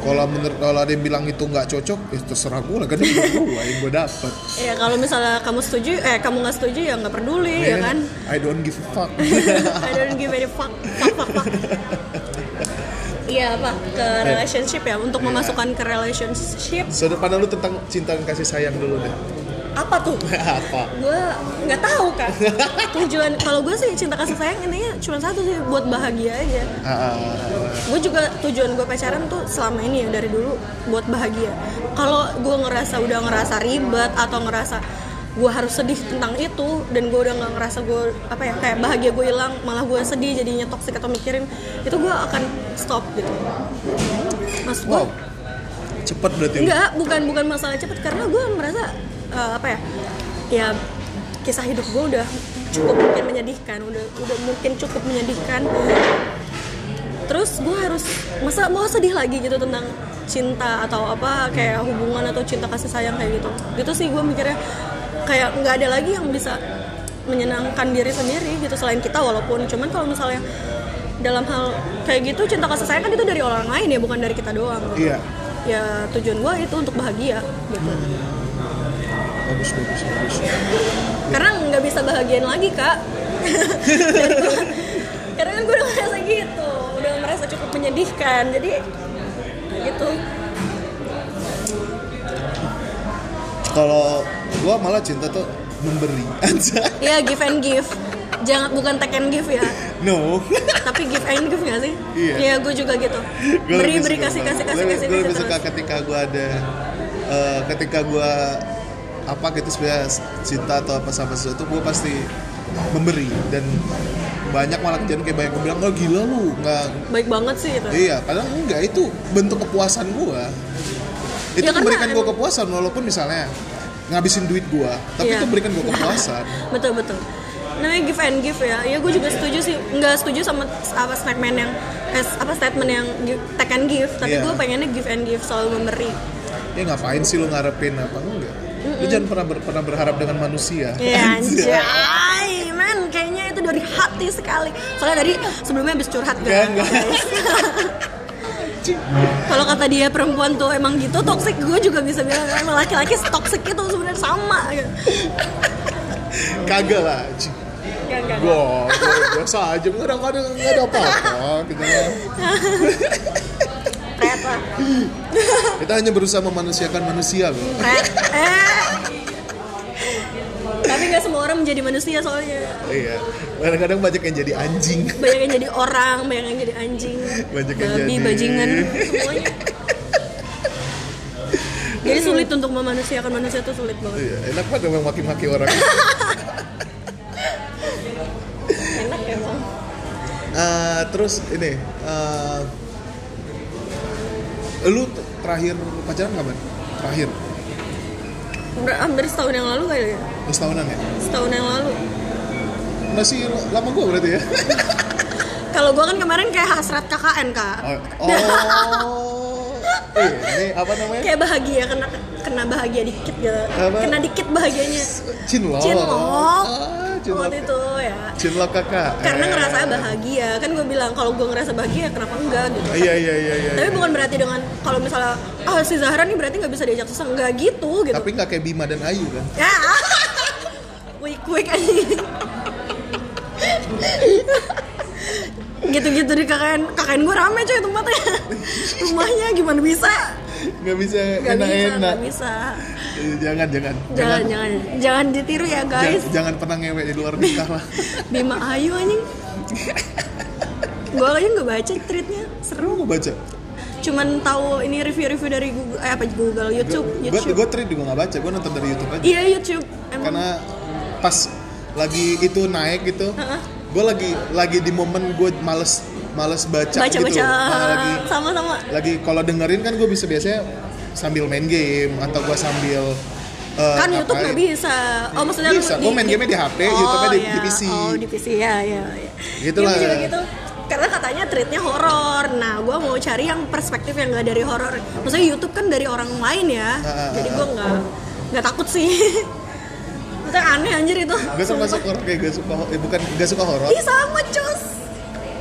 Kalau menurut kalau ada yang bilang itu nggak cocok ya terserah gua lah kan itu gua yang gua dapet. Ya kalau misalnya kamu setuju eh kamu nggak setuju ya nggak peduli ya kan? I don't give a fuck. I don't give any fuck fuck fuck fuck. Iya apa ke relationship ya untuk Iya. memasukkan ke relationship. Sudut pandang lu tentang cinta dan kasih sayang dulu deh apa tuh? Apa? Gue nggak tahu kan tujuan kalau gue sih cinta kasih sayang intinya cuma satu sih buat bahagia aja. Ah, gue juga tujuan gue pacaran tuh selama ini ya dari dulu buat bahagia. Kalau gue ngerasa udah ngerasa ribet atau ngerasa gue harus sedih tentang itu dan gue udah nggak ngerasa gue apa ya kayak bahagia gue hilang malah gue sedih jadinya toksik atau mikirin itu gue akan stop gitu. Mas gue wow. Cepet berarti. Enggak, bukan bukan masalah cepet karena gue merasa eh, apa ya? Ya kisah hidup gue udah cukup mungkin menyedihkan, udah udah mungkin cukup menyedihkan. Terus gue harus masa mau sedih lagi gitu tentang cinta atau apa kayak hubungan atau cinta kasih sayang kayak gitu. Gitu sih gue mikirnya kayak nggak ada lagi yang bisa menyenangkan diri sendiri gitu selain kita walaupun cuman kalau misalnya dalam hal kayak gitu cinta kasih sayang kan itu dari orang lain ya bukan dari kita doang iya ya tujuan gue itu untuk bahagia gitu bagus bagus. Bagus karena nggak bisa bahagian lagi kak. Gua- karena kan gue udah merasa gitu udah merasa cukup menyedihkan jadi gitu. Kalau gua malah cinta tuh memberi. Aja ya give and give. Jangan bukan take and give ya. No. Tapi give and give nggak sih? Iya. Iya, gue juga gitu. Gua beri beri kasih kasih kasih Gua- kasih kasih lebih suka ketika gue ada eh, ketika gue apa gitu sebenarnya cinta atau apa sama sesuatu gue pasti memberi. Dan banyak malah kejadian kayak banyak yang bilang oh gila lu nggak baik banget sih itu. Iya padahal enggak itu bentuk kepuasan gue itu Ya, memberikan gue kepuasan walaupun misalnya ngabisin duit gue tapi Iya. itu memberikan gue kepuasan. Betul betul. Namanya give and give ya. Ya gue juga setuju sih. Nggak setuju sama apa statement yang eh, apa statement yang give, take and give tapi Iya. gue pengennya give and give selalu memberi. Ya ngapain sih lu ngarepin apa? Enggak lu jangan pernah ber- pernah berharap dengan manusia. Ya anjay man kayaknya itu dari hati sekali. Soalnya dari sebelumnya habis curhat Enggak, kan. guys kalau kata dia perempuan tuh emang gitu toxic gue juga bisa bilang emang laki-laki toxic itu sebenarnya sama. Gitu. kagak lah Enggak, enggak, enggak. Wah, biasa aja nggak ada nggak ada nggak ada apa-apa gitu lah. Kita hanya berusaha memanusiakan manusia loh. Pret. Eh orang menjadi manusia soalnya. Iya. Kadang-kadang banyak yang jadi anjing. Banyak yang jadi orang banyak yang jadi anjing. Banyak yang babi jadi- bajingan semuanya. Jadi sulit untuk memanusiakan manusia tuh sulit banget. Iya enak banget memang maki-maki orang. Enak emang. Eh, terus ini eh, lu terakhir pacaran kapan? Terakhir? Udah hampir setahun yang lalu kali ya. Lu setahunan ya? Setahun yang lalu. Masih lama gue berarti ya. Kalau gua kan kemarin kayak hasrat KKN kak. Oh, oh. Eh, ini apa namanya? Kayak bahagia kena kena bahagia dikit gitu. Apa? kena dikit bahagianya. Cinlok cinlok cinlok waktu itu ya. Cinlok kakak. Karena Eh. ngerasa bahagia. Kan gue bilang kalau gue ngerasa bahagia kenapa enggak gitu. Iya iya iya iya tapi bukan berarti dengan kalau misalnya ah si Zahra nih berarti nggak bisa diajak susah nggak gitu gitu. Tapi nggak kayak Bima dan Ayu kan? Ya. Wik wik aja gitu-gitu di KKN KKN gue rame coy tempatnya. Rumahnya gimana bisa? Nggak bisa nggak bisa bisa jangan jangan. Jangan jangan. jangan. Ditiru ya guys. jangan, jangan pernah ngewek di luar nikah lah. Bima Ayu anjing. Gue aja nggak baca tweetnya. Seru mau baca? Cuman tahu ini review-review dari Google eh apa Google YouTube gue YouTube. gue treat juga nggak baca gue nonton dari YouTube aja. Iya YouTube. Emang. Karena pas lagi itu naik gitu gue lagi lagi di momen gue males males baca, baca gitu. Baca Nah, lagi sama-sama. lagi kalau dengerin kan gue bisa biasanya sambil main game atau gue sambil eh, kan YouTube nggak bisa. Oh maksudnya lu Bisa, gua main game-nya di HP, YouTube-nya di- di PC. oh di PC ya ya, ya. Gitu lah. juga gitu. Karena katanya treatnya horor nah gue mau cari yang perspektif yang nggak dari horor maksudnya YouTube kan dari orang lain ya. Ah, jadi ah, gue nggak nggak takut sih. Maksudnya aneh anjir itu. Gue termasuk Sumpah. orang kayak gak suka eh, bukan gak suka horor Ih sama cus.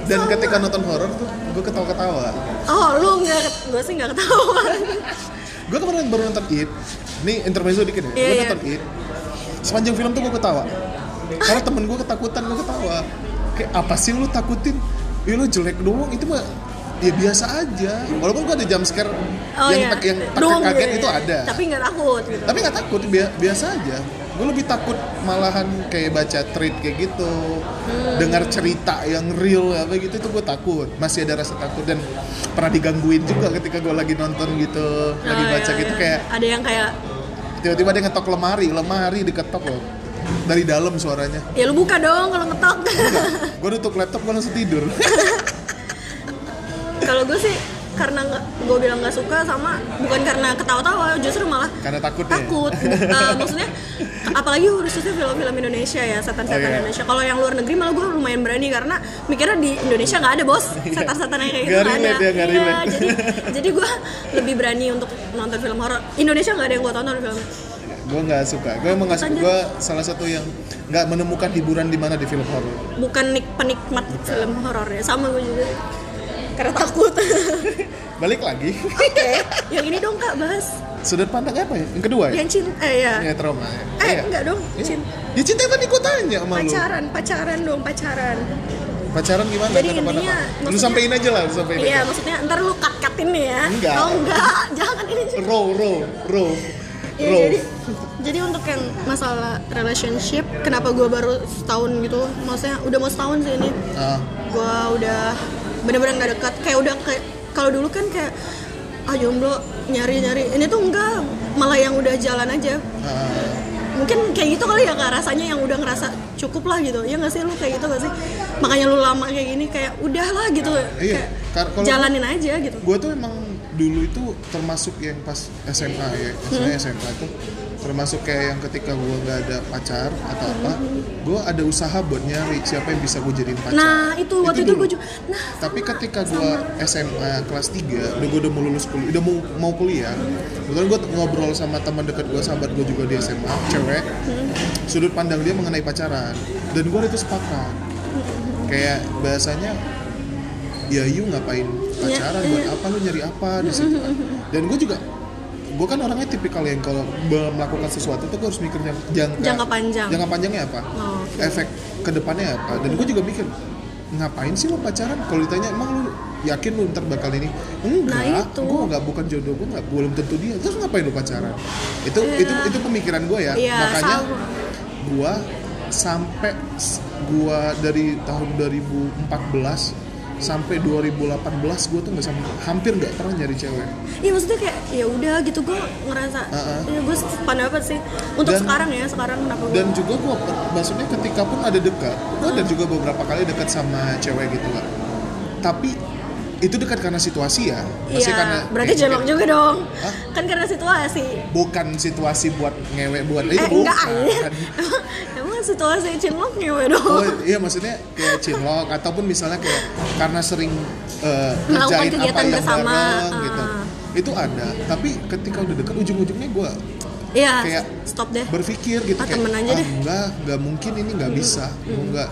Dan sama. ketika nonton horor tuh gue ketawa-ketawa. Oh lu nggak, gue sih nggak ketahuan. gue kemarin baru nonton It. Ini intermezzo dikit ya. Iya, gue iya. nonton It. Sepanjang film tuh gue ketawa. Karena temen gue ketakutan gue ketawa. Kayak apa sih lu takutin? Ya lu jelek doang. Itu mah ya biasa aja. Walaupun gue ada jump scare yang iya. tak- yang pakai Dong, kaget iya, itu iya. ada. Tapi nggak takut gitu. tapi nggak takut bia- biasa aja gue lebih takut malahan kayak baca tweet kayak gitu Hmm. dengar cerita yang real apa gitu itu gue takut masih ada rasa takut dan pernah digangguin juga ketika gue lagi nonton gitu lagi Oh, baca iya, gitu iya. kayak ada yang kayak tiba-tiba dia ngetok lemari lemari diketok loh dari dalam suaranya ya lu buka dong kalau ngetok. gue tutup laptop gue langsung tidur kalau gue sih karena nggak gue bilang nggak suka sama bukan karena ketawa-tawa justru malah karena takut ya? takut. Eh, maksudnya apalagi khususnya film-film Indonesia ya setan-setan Oh, iya. Indonesia. Kalau yang luar negeri malah gue lumayan berani karena mikirnya di Indonesia nggak ada bos. Setan-setan yang kayak gitu Nggak ada. ya, nggak Iya, jadi jadi gue lebih berani untuk nonton film horor. Indonesia nggak ada yang gue tonton film. Gue nggak suka. Gue emang nggak suka. Gue salah satu yang nggak menemukan hiburan di mana di film horor. Bukan nik penikmat film horor ya. Sama gue juga karena takut. Balik lagi. Oke yang ini dong kak bahas. Sudut pandang apa ya? Yang kedua ya? Yang cinta eh ya ya trauma ya? Eh Iya. enggak dong Iya. cinta ya cinta tadi gue tanya sama lu. Pacaran pacaran dong pacaran. Pacaran gimana? Jadi intinya, lu maksudnya- sampein aja lah lu sampein iya aja. maksudnya ntar lu cut cutin nih ya. Enggak. oh enggak. Jangan ini row row row. Ya, row. jadi jadi untuk yang masalah relationship kenapa gue baru setahun gitu? Maksudnya udah mau setahun sih ini. Ah. Gue udah bener-bener nggak dekat. Kayak udah kayak kalau dulu kan kayak ah jomblo nyari nyari. Ini tuh enggak malah yang udah jalan aja. Ah. mungkin kayak gitu kali ya kak. Rasanya yang udah ngerasa cukup lah gitu. Ya nggak sih lu kayak gitu gak sih? Makanya lu lama kayak gini kayak udahlah gitu. Iya. Kayak kalau jalanin aja gitu. gue tuh emang dulu itu termasuk yang pas SMA ya Hmm. SMA SMA tuh termasuk kayak yang ketika gue nggak ada pacar atau apa gue ada usaha buat nyari siapa yang bisa gue jadiin pacar. Hmm. nah itu waktu itu, gue juga nah tapi ketika gue SMA kelas 3 udah gue udah mau lulus kuliah udah mau mau kuliah kebetulan gue ngobrol sama teman dekat gue sahabat gue juga di SMA cewek sudut pandang dia mengenai pacaran dan gue itu sepakat. Kayak bahasanya ya you ngapain pacaran? Iya, buat iya. apa? Lu nyari apa di situ? Dan gue juga gue kan orangnya tipikal yang kalau melakukan sesuatu tuh gue harus mikir jangka, jangka panjang. jangka panjangnya apa Oh, oke. efek ke depannya apa dan gue juga mikir ngapain sih lo pacaran kalau ditanya emang lu yakin lu ntar bakal ini enggak Nah, itu. gue nggak bukan jodoh gue nggak belum tentu dia terus ngapain lu pacaran itu Iya. itu itu pemikiran gue ya Iya, makanya sama. gue sampai gua dari tahun 2014 sampai 2018 gua tuh nggak sampai hampir nggak pernah nyari cewek. Iya maksudnya kayak ya udah gitu gue ngerasa Uh-uh. ya gue pendapat sih. Untuk Dan- sekarang ya sekarang kenapa gue dan juga gua per- maksudnya ketika pun ada dekat gua ada juga beberapa kali dekat sama cewek gitu lah tapi itu dekat karena situasi ya Iya, Maksudnya karena berarti jelok juga dong. Hah? Kan karena situasi. bukan situasi buat ngewek buat Eh itu enggak bukan. Emang situasi cinlok ngewe dong. Oh iya maksudnya kayak cinlok ataupun misalnya kayak karena sering uh, kegiatan apa yang bersama, bareng ah. gitu. Itu ada, tapi ketika udah deket ujung-ujungnya gue Iya. kayak stop deh. berpikir gitu Ah, kayak temen aja ah, deh." enggak, enggak mungkin ini nggak bisa, enggak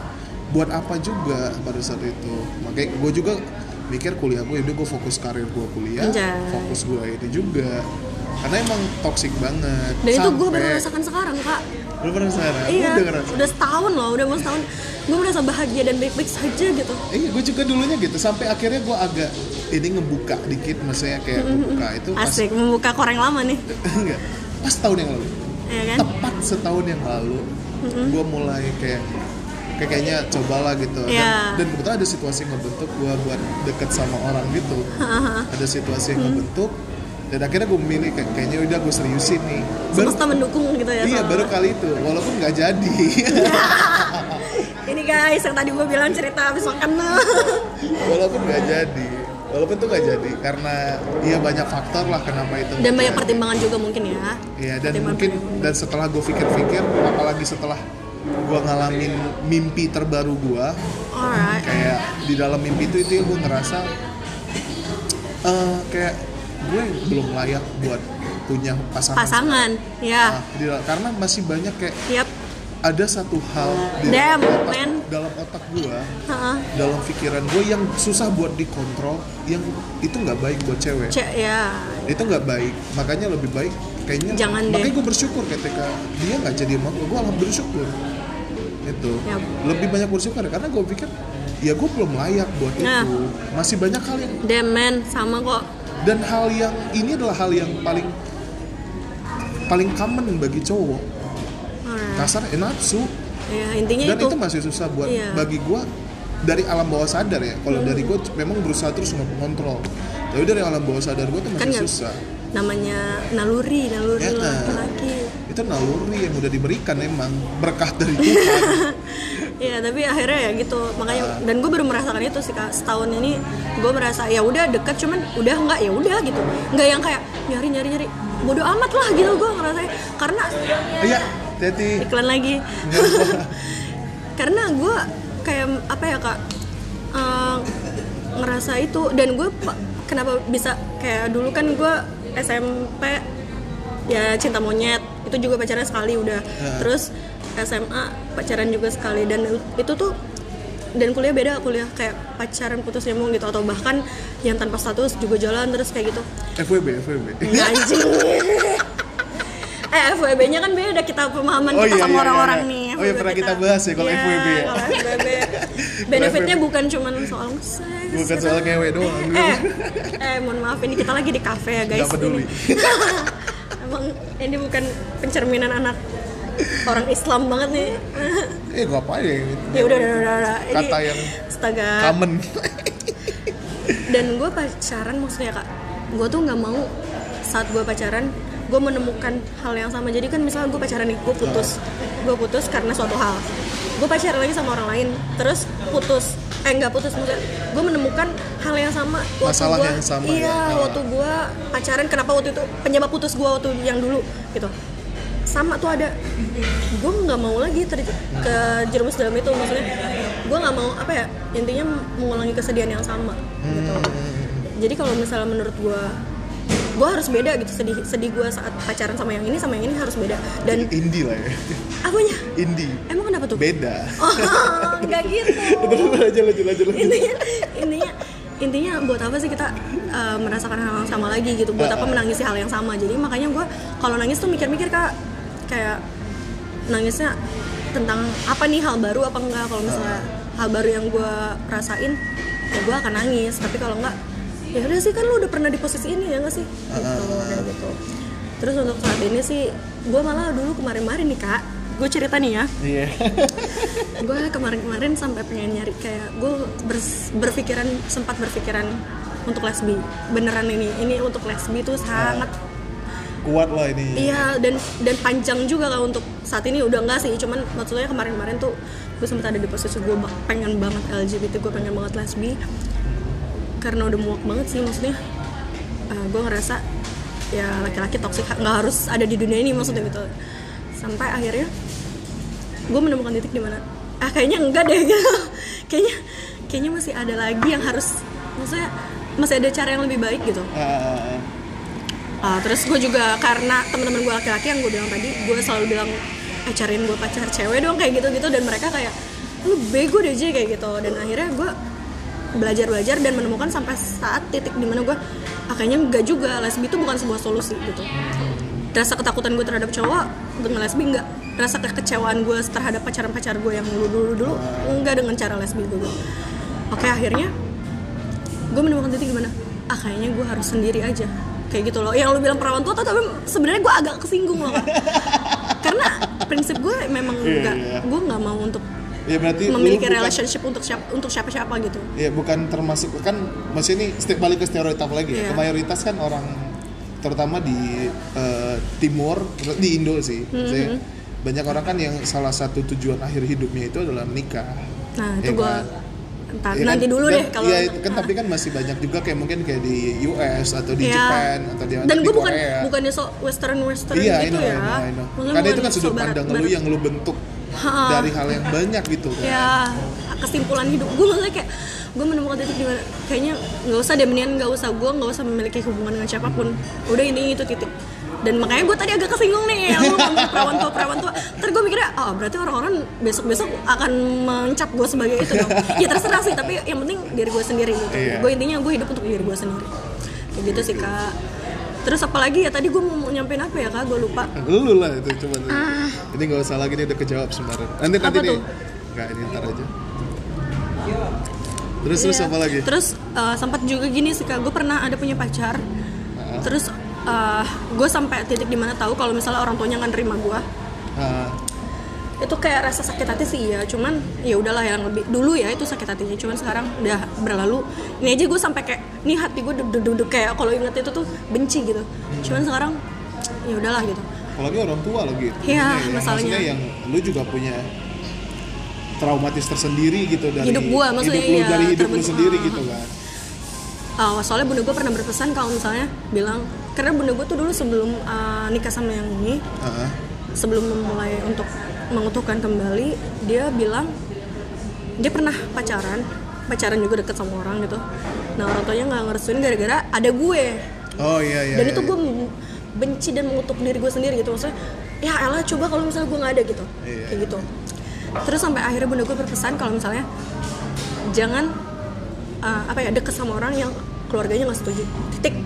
buat apa juga pada saat itu. Makanya gue juga mikir kuliah gue, udah gue fokus karir gue kuliah, Anjay. fokus gue ini juga. Karena emang toxic banget. Dan itu gue baru merasakan sekarang kak. Lu pernah sana? Iya. Udah ngerasa? Udah setahun loh, udah mau setahun. Gue merasa bahagia dan baik-baik saja gitu. Iya, gue juga dulunya gitu. Sampai akhirnya gue agak ini ngebuka dikit, maksudnya kayak ngebuka itu pas Asik membuka koreng lama nih. enggak, pas tahun yang lalu. Ya kan? Tepat setahun yang lalu, gue mulai kayak kayak kayaknya cobalah gitu. Dan, Iya. dan kebetulan ada situasi yang ngebentuk gue buat deket sama orang gitu. ada situasi yang ngebentuk. Dan akhirnya gue memilih kayak, kayaknya udah gue seriusin nih. Baru, Semesta mendukung gitu ya. iya, baru kali itu. Walaupun nggak jadi. Ini guys yang tadi gue bilang cerita habis makan. walaupun nggak jadi. Walaupun tuh nggak jadi karena iya banyak faktor lah kenapa itu. dan banyak pertimbangan juga mungkin ya. Iya dan mungkin dan setelah gue pikir-pikir apalagi setelah gue ngalamin mimpi terbaru gue Alright. kayak di dalam mimpi itu itu gue ngerasa eh, kayak gue belum layak buat punya pasangan. Pasangan, ya. Nah, di- karena masih banyak kayak Yap. ada satu hal di Damn, dalam otak, man. dalam otak gue, Heeh. dalam pikiran gue yang susah buat dikontrol, yang itu nggak baik buat cewek. Cek ya. itu nggak baik makanya lebih baik kayaknya Jangan makanya gue bersyukur ketika dia nggak jadi sama gue gue alhamdulillah bersyukur itu Ya. lebih banyak bersyukur karena gue pikir ya gue belum layak buat Nah. itu masih banyak hal yang man, sama kok. dan hal yang ini adalah hal yang paling paling common bagi cowok Alright. kasar eh, nafsu Ya intinya dan itu. itu masih susah buat Iya. bagi gue dari alam bawah sadar ya kalau dari gue memang berusaha terus mengontrol tapi dari alam bawah sadar gue tuh kan masih nggak susah namanya naluri, naluri Ya. laki-laki. Itu naluri yang udah diberikan emang berkah dari Tuhan. Iya tapi akhirnya ya gitu. Makanya dan gue baru merasakan itu sih kak. Setahun ini gue merasa ya udah deket cuman udah nggak ya udah gitu. Nggak yang kayak nyari nyari nyari. Bodoh amat lah gitu gue ngerasa. Karena iya jadi iklan lagi. Karena gue kayak apa ya kak eh, ngerasa itu. Dan gue pa- kenapa bisa kayak dulu kan gue SMP ya cinta monyet itu juga pacaran sekali udah. Terus SMA pacaran juga sekali. Dan itu tuh dan kuliah beda kuliah. Kayak pacaran putus nyambung gitu. Atau bahkan yang tanpa status juga jalan terus kayak gitu. FWB FWB Nggak, anjing. Eh FWB-nya kan beda. Kita pemahaman Oh kita iya, sama iya, orang-orang iya. nih Oh iya, pernah kita. bahas ya kalau Iya, FWB ya. kalau FWB benefitnya bukan cuma soal seks. Bukan soal ngewe doang. Eh eh mohon maaf ini kita lagi di kafe ya guys. Nggak peduli. Ini. emang ini bukan pencerminan anak orang Islam banget nih. Eh gak apa ya ya udah udah udah, udah. Ini, Kata yang astaga. common. Dan gue pacaran maksudnya kak. Gue tuh nggak mau saat gue pacaran gue menemukan hal yang sama. Jadi kan misalnya gue pacaran nih gue putus. Gue putus karena suatu hal gue pacaran lagi sama orang lain. Terus putus. Eh nggak putus maksudnya gue menemukan hal yang sama. Waktu Masalah gua- yang sama iya ya. waktu gue pacaran kenapa waktu itu penyebab putus gue waktu yang dulu? Gitu. Sama tuh ada. Gue nggak mau lagi ter ke jerumus dalam itu maksudnya gue nggak mau apa ya intinya mengulangi kesedihan yang sama gitu. Jadi kalau misalnya menurut gue gue harus beda gitu sedih sedih gue saat pacaran sama yang ini sama yang ini harus beda. Dan indie lah ya. Apanya? Indie emang kenapa tuh? Beda. Oh nggak gitu. Lanjut lanjut lanjut lanjut. Intinya intinya intinya buat apa sih kita uh, merasakan hal yang sama lagi gitu? Buat apa menangisi hal yang sama? Jadi makanya gue kalau nangis tuh mikir-mikir kak. Kayak nangisnya tentang apa nih hal baru apa enggak? Kalau misalnya hal baru yang gue rasain ya gue akan nangis. Tapi kalau enggak ya udah sih kan lu udah pernah di posisi ini ya nggak sih? Gitu. kayak gitu terus untuk saat ini sih gue malah dulu kemarin-kemarin nih kak. Gue cerita nih ya. Iya. gue kemarin-kemarin sampai pengen nyari kayak gue bers- berpikiran sempat berpikiran untuk lesbi beneran ini ini untuk lesbi tuh sangat Kuat lah ini. iya dan dan panjang juga lah untuk saat ini. Udah enggak sih cuman maksudnya kemarin-kemarin tuh gue sempat ada di posisi gue pengen banget LGBT gue pengen banget lesbi karena udah muak banget sih maksudnya gue ngerasa ya laki-laki toksik nggak harus ada di dunia ini maksudnya gitu. Sampai akhirnya gue menemukan titik di mana ah kayaknya enggak deh gitu. Kayaknya kayaknya masih ada lagi yang harus maksudnya masih ada cara yang lebih baik gitu. Ah, terus gue juga karena teman-teman gue laki-laki yang gue bilang tadi gue selalu bilang eh cariin gue pacar cewek dong kayak gitu-gitu dan mereka kayak lu bego deh Jay kayak gitu. Dan akhirnya gue belajar belajar dan menemukan sampai saat titik di mana gue ah, kayaknya enggak juga lesbi itu bukan sebuah solusi gitu. Rasa ketakutan gue terhadap cowok dengan lesbi enggak rasa kekecewaan gue terhadap pacaran-pacar gue yang dulu dulu dulu enggak dengan cara lesbi gue oke akhirnya gue menemukan titik gimana ah kayaknya gue harus sendiri aja. Kayak gitu loh. Yang lu bilang perawan tua tapi sebenarnya gue agak kesinggung loh karena prinsip gue memang Iya, nggak iya. gue nggak mau untuk Ya berarti memiliki bukan- relationship untuk siapa untuk siapa siapa gitu Ya bukan termasuk kan masih ini step balik ke stereotip lagi ya. Iya. Mayoritas kan orang terutama di eh, timur di Indo sih. Mm-hmm. Maksudnya banyak orang kan yang salah satu tujuan akhir hidupnya itu adalah menikah. nah Ya itu gue kan? Entar Ya kan? nanti dulu Dan- deh kalau ya, kan tapi kan masih banyak juga kayak mungkin kayak di US atau di Iya. Jepang atau di, dan gue bukan bukannya so western western Iya, gitu know, ya know, I know. Karena itu kan sudut so barat- pandang lu barat- yang lu bentuk Ha. dari hal yang banyak gitu kan. ya kesimpulan hidup gue maksudnya kayak gue menemukan titik di mana kayaknya nggak usah deh mendingan nggak usah gue nggak usah memiliki hubungan dengan siapa pun udah intinya itu titik dan makanya gue tadi agak kesinggung nih lu ngomong perawan tua perawan tua terus gue mikirnya oh berarti orang-orang besok besok akan mencap gue sebagai itu dong ya terserah sih tapi yang penting diri gue sendiri gitu Iya. gue intinya gue hidup untuk diri gue sendiri kayak gitu sih kak terus apalagi ya tadi gue mau nyampein apa ya kak gue lupa Lu lah itu coba. Ini nggak usah lagi nih udah kejawab sembarang. Nanti nanti. Apa nih. tuh? Enggak, ini ntar aja. Terus terus Iya. apa lagi? Terus uh, sempat juga gini sih kak, gue pernah ada punya pacar. Terus uh, gue sampai titik di mana tahu kalau misalnya orang tuanya nggak nerima gue, Ah, itu kayak rasa sakit hati sih ya. Cuman ya udahlah yang lebih dulu ya itu sakit hatinya. Cuman sekarang udah berlalu. Ini aja gue sampai kayak nih hati gue duduk-duduk kayak kalau inget itu tuh benci gitu. Cuman sekarang ya udahlah gitu. apalagi orang tua lagi. Iya, yang- masalahnya. yang lu juga punya traumatis tersendiri gitu dari Hidup gua, maksudnya hidup lu iya, dari hidup lu sendiri Ah. gitu kan. Uh, soalnya bunda gue pernah berpesan kalau misalnya bilang karena bunda gue tuh dulu sebelum uh, nikah sama yang ini Heeh. sebelum memulai untuk mengutuhkan kembali dia bilang dia pernah pacaran pacaran juga deket sama orang gitu nah orang tuanya nggak ngerestuin gara-gara ada gue Oh iya iya. dan iya, itu iya. gue benci dan mengutuk diri gue sendiri gitu maksudnya ya elah coba kalau misalnya gue nggak ada gitu Iya. kayak gitu terus sampai akhirnya bunda gue berpesan kalau misalnya jangan uh, apa ya deket sama orang yang keluarganya nggak setuju titik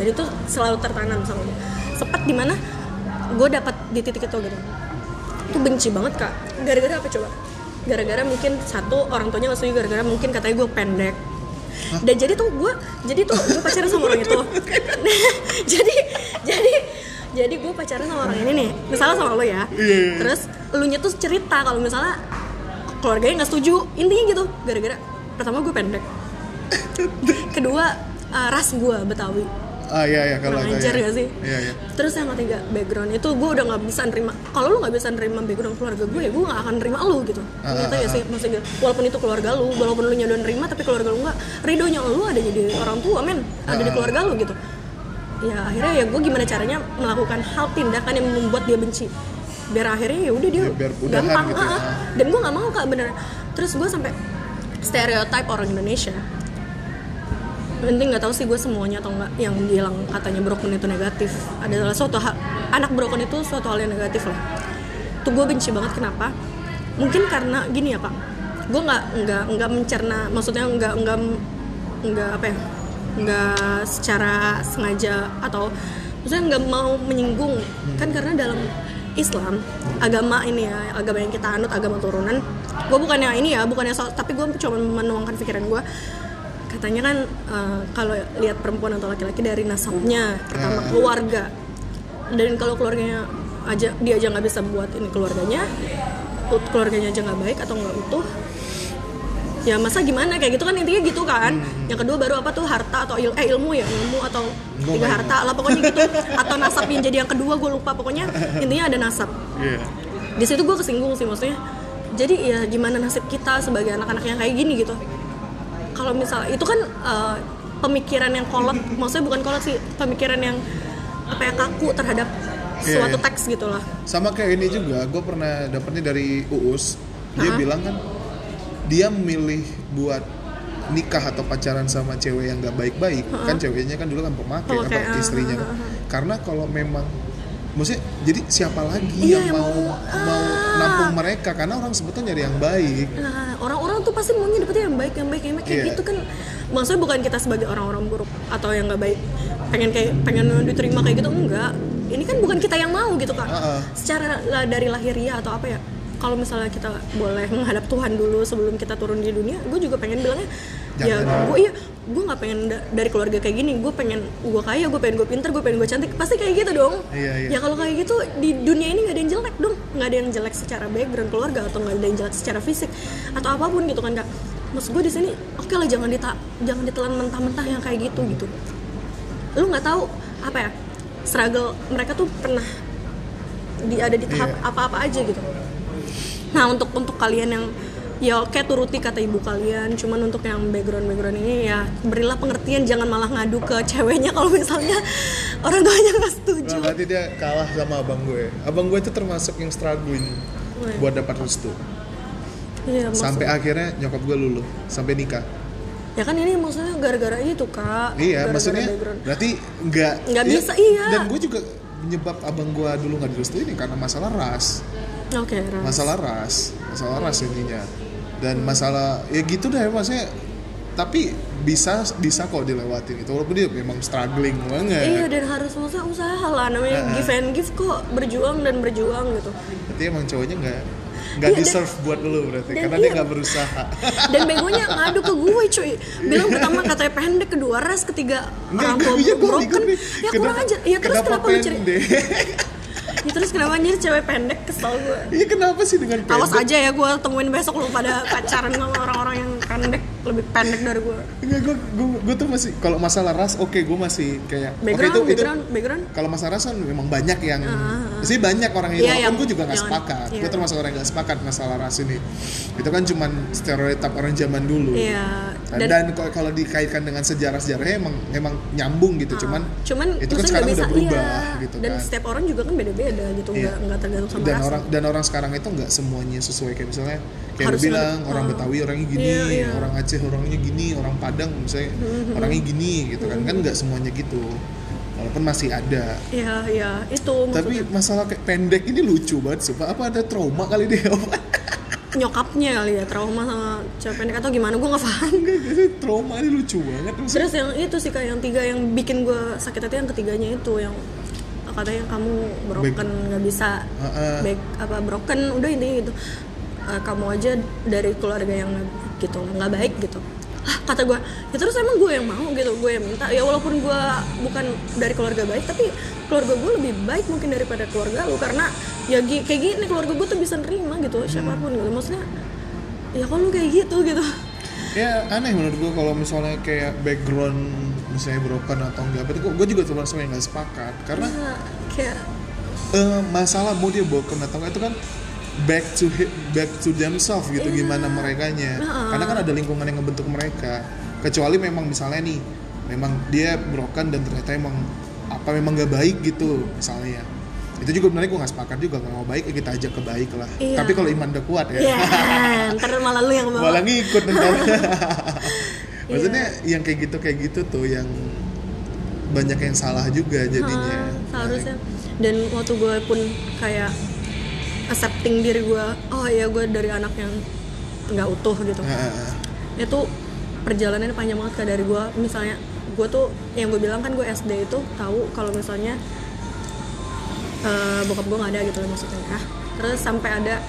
dan itu selalu tertanam sama gue sempat di mana gue dapat di titik itu gitu. Itu benci banget kak. Gara-gara apa coba? Gara-gara mungkin satu orang tuanya nggak setuju. Gara-gara mungkin katanya gue pendek. Dan jadi tuh gue jadi tuh gue pacaran sama orang itu. Jadi jadi jadi gue pacaran sama orang ini nih. Misalnya sama lo ya. Terus lu nya tuh cerita kalau misalnya keluarganya nggak setuju. Intinya gitu gara-gara pertama gue pendek. Kedua uh, ras gue betawi Ah iya iya kalau kurang ajar gak sih? Iya iya. terus yang ketiga background itu gue udah nggak bisa nerima. Kalau lu nggak bisa nerima background keluarga gue ya gue nggak akan nerima lu gitu. Ah, ngerti ah, ya sih maksudnya walaupun itu keluarga lu walaupun lu nya udah nerima tapi keluarga lu nggak. Ridonya lu ada di orang tua men. Ada di Ah. keluarga lu gitu. Ya akhirnya ya gue gimana caranya melakukan hal tindakan yang membuat dia benci. Biar akhirnya ya udah dia Ya, biar gampang gitu ya. ah, ah. dan gue nggak mau kak bener terus gue sampai stereotype orang Indonesia penting nggak tahu sih gue semuanya atau enggak yang bilang katanya broken itu negatif. Adalah suatu hal anak broken itu suatu hal yang negatif lah. Tuh gue benci banget kenapa? Mungkin karena gini ya pak. Gue nggak nggak nggak mencerna maksudnya nggak nggak nggak apa ya nggak secara sengaja atau maksudnya nggak mau menyinggung. Kan karena dalam Islam agama ini ya agama yang kita anut agama turunan gue bukannya ini ya bukannya so, tapi gue cuma menuangkan pikiran gue katanya kan eh, kalau lihat perempuan atau laki-laki dari nasabnya pertama keluarga. Dan kalau keluarganya aja dia aja nggak bisa buat ini keluarganya keluarganya aja nggak baik atau nggak utuh ya masa gimana? Kayak gitu kan intinya gitu kan. Yang kedua baru apa tuh? Harta atau il- eh ilmu ya ilmu atau Ilmu tiga harta lah pokoknya gitu. Atau nasab yang jadi yang kedua gue lupa. Pokoknya intinya ada nasab. Iya. di situ gue kesinggung sih maksudnya. Jadi ya gimana nasib kita sebagai anak-anak yang kayak gini gitu kalau misal itu kan eh, pemikiran yang kolot maksudnya bukan kolot sih pemikiran yang apa ya kaku terhadap Iya, suatu iya. teks gitu lah sama kayak ini juga gue pernah dapetnya dari uus dia Hah? bilang kan dia memilih buat nikah atau pacaran sama cewek yang gak baik-baik kan ceweknya kan dulu kan pemakai apa ah, istrinya kan. ah, ah. karena kalau memang maksudnya jadi siapa lagi Iya, yang mau mau- mau ah. nampung mereka karena orang sebetulnya nyari yang baik Nah, orang-orang tuh pasti maunya dapetnya yang baik, yang baik, yang baik kayak Iya. gitu kan. Maksudnya bukan kita sebagai orang-orang buruk atau yang nggak baik pengen kayak pengen diterima kayak gitu enggak. Ini kan bukan kita yang mau gitu kak. Ah, ah. Secara lah dari lahiriah atau apa ya? Kalau misalnya kita boleh menghadap Tuhan dulu sebelum kita turun di dunia, gue juga pengen bilangnya ya Jangan. gue iya gue nggak pengen da- dari keluarga kayak gini. Gue pengen gue kaya gue pengen gue pinter gue pengen gue cantik. Pasti kayak gitu dong. Iya, iya. ya kalau kayak gitu di dunia ini nggak ada yang jelek dong. Nggak ada yang jelek secara background keluarga atau nggak ada yang jelek secara fisik atau apa pun gitu kan kak. Maksud gue di sini oke lah jangan dita jangan ditelan mentah-mentah yang kayak gitu gitu. Lu nggak tahu apa ya struggle mereka tuh pernah di ada di tahap Iya. apa-apa aja gitu. Nah untuk untuk kalian yang ya oke turuti kata ibu kalian cuman untuk yang background background ini ya berilah pengertian jangan malah ngadu ke ceweknya kalau misalnya orang tuanya nggak setuju nah, berarti dia kalah sama abang gue abang gue itu termasuk yang struggling Wih. buat dapat restu Iya, maksud- sampai akhirnya nyokap gue luluh sampai nikah ya kan ini maksudnya gara-gara itu kak Iya, Gara-gara maksudnya background. berarti nggak Nggak bisa, iya. Dan gue juga penyebab abang gue dulu nggak direstuin ya karena masalah ras, oke Ras. masalah ras, masalah ras intinya. Dan masalah ya gitu deh maksudnya. Tapi bisa bisa kok dilewatin itu walaupun dia memang struggling banget. iya dan harus maksudnya usaha lah namanya Heeh. give and give kok berjuang dan berjuang gitu Berarti emang cowoknya nggak nggak Iya, dan- deserve buat lu berarti dan karena iya. dia nggak berusaha. dan begonya ngadu ke gue cuy bilang pertama katanya pendek kedua ras ketiga orang tua iya, gue broken ya kurang Kenapa- aja ya terus kenapa, lu ceri pendek? ya terus kenapa anjir cewek pendek kesel gue Iya kenapa sih dengan pendek? awas aja ya gue temuin besok lu pada pacaran sama orang-orang yang pendek lebih pendek dari gue Enggak, gue, gue, gue tuh masih kalau masalah ras oke gue masih kayak background itu itu background background? Kalau masalah ras kan memang banyak yang Ah, sih banyak orang yang yang- gue juga nggak sepakat. iya. gue termasuk orang yang nggak sepakat masalah ras ini. Itu kan cuman stereotip orang zaman dulu. Iya dan, dan kalau- kalau dikaitkan dengan sejarah-sejarahnya emang emang nyambung gitu. Cuman Ah, cuman itu kan sekarang udah berubah iya. gitu dan kan. setiap orang juga kan beda-beda gitu Iya. nggak nggak tergantung sama dan ras orang dan orang sekarang itu nggak semuanya sesuai. Kayak misalnya kayak Harus bilang orang. Betawi orangnya gini Iya, iya. orang Aceh orangnya gini orang Padang misalnya orangnya gini gitu kan. Kan nggak semuanya gitu. Walaupun masih ada. Iya, iya, itu tapi maksudnya masalah kayak pendek ini lucu banget sumpah apa ada trauma kali dia nyokapnya kali ya trauma sama cewek pendek atau gimana? Gue nggak paham. enggak gitu trauma ini lucu banget. Maksudnya Terus yang itu sih kayak yang tiga yang bikin gue sakit hati yang ketiganya itu yang katanya kamu broken nggak bisa Heeh. baik apa broken udah intinya gitu. Eh, kamu aja dari keluarga yang gitu nggak baik gitu. Ah kata gue ya terus emang gue yang mau gitu gue yang minta. Ya walaupun gue bukan dari keluarga baik tapi keluarga gue lebih baik mungkin daripada keluarga lu karena ya kayak gini keluarga gue tuh bisa nerima gitu siapa pun gitu. Maksudnya ya kalau lu kayak gitu gitu. Ya aneh menurut gue kalau misalnya kayak background misalnya broken atau enggak berarti gue juga termasuk yang nggak sepakat. Karena Nah, kayak eh, masalah mau dia broken atau enggak itu kan back to hi- back to themselves gitu Iya. gimana merekanya. Karena kan ada lingkungan yang ngebentuk mereka. Kecuali memang misalnya nih memang dia broken dan ternyata emang apa memang gak baik gitu misalnya. Itu juga benar gue nggak sepakat juga nggak mau baik ya kita ajak ke baik lah. Iya. tapi kalau iman udah kuat ya. Ya ntar malah lu yang bawa. Malah ngikut ntar Iya. maksudnya yang kayak gitu kayak gitu tuh yang banyak yang salah juga jadinya. Ah, seharusnya. Dan waktu gue pun kayak accepting diri gue oh ya gue dari anak yang nggak utuh gitu. Ah. itu perjalanannya panjang banget kayak dari gue misalnya gue tuh yang gue bilang kan gue SD itu tahu kalau misalnya eh, bokap gue nggak ada gitu loh maksudnya. Ah terus sampai ada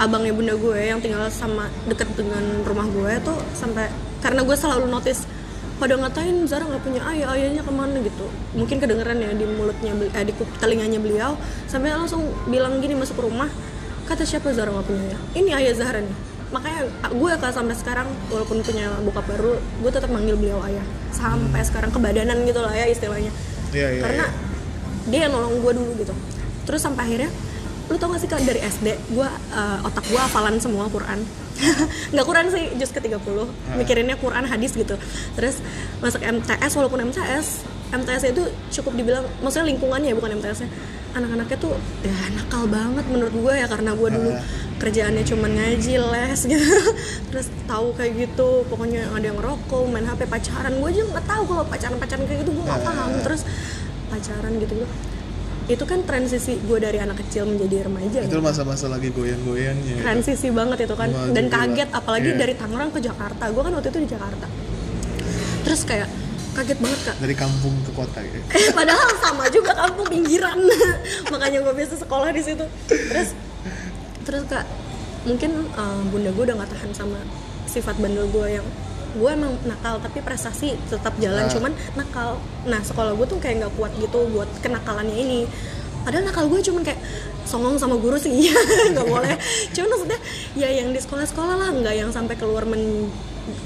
abangnya bunda gue yang tinggal sama deket dengan rumah gue tuh sampai karena gue selalu notice pada ngatain Zara nggak punya ayah ayahnya ke mana gitu. Mungkin kedengeran ya di mulutnya eh, di telinganya beliau. Sampai langsung bilang gini masuk ke rumah kata siapa Zara nggak punya ayah? Ini ayah Zahra nih. Makanya gue kalau sampai sekarang walaupun punya bokap baru gue tetap manggil beliau ayah. Sampai sekarang kebadanan gitu lah ya istilahnya. Iya, iya, karena dia yang nolong gue dulu gitu. Terus sampai akhirnya lu tau gak sih kak dari SD gue uh, otak gue hafalan semua Quran. Nggak Quran sih juz ke 30 mikirinnya Quran hadis gitu. Terus masuk MTS walaupun MTS MTS itu cukup dibilang maksudnya lingkungannya ya bukan MTS nya anak-anaknya tuh ya nakal banget menurut gue ya karena gue dulu kerjaannya cuman ngaji les gitu. Terus tahu kayak gitu pokoknya ada yang ngerokok main HP pacaran. Gue aja nggak tahu kalau pacaran pacaran kayak gitu gue nggak paham. Terus pacaran gitu gitu itu kan transisi gue dari anak kecil menjadi remaja itu ya. masa-masa lagi goyang-goyangnya transisi banget itu kan. Wah, dan gila. kaget apalagi Iya. dari Tangerang ke Jakarta. Gue kan waktu itu di Jakarta. Terus kayak kaget banget kak. Dari kampung ke kota ya. Eh, padahal sama juga kampung pinggiran. Makanya gue biasa sekolah di situ. Terus terus kak mungkin eh, bunda gue udah nggak tahan sama sifat bandel gue yang gue emang nakal tapi prestasi tetap jalan. Ah. cuman nakal nah sekolah gue tuh kayak nggak kuat gitu buat kenakalannya ini. Padahal nakal gue cuman kayak songong sama guru sih. Iya nggak boleh. Cuman maksudnya ya yang di sekolah-sekolah lah nggak yang sampai keluar men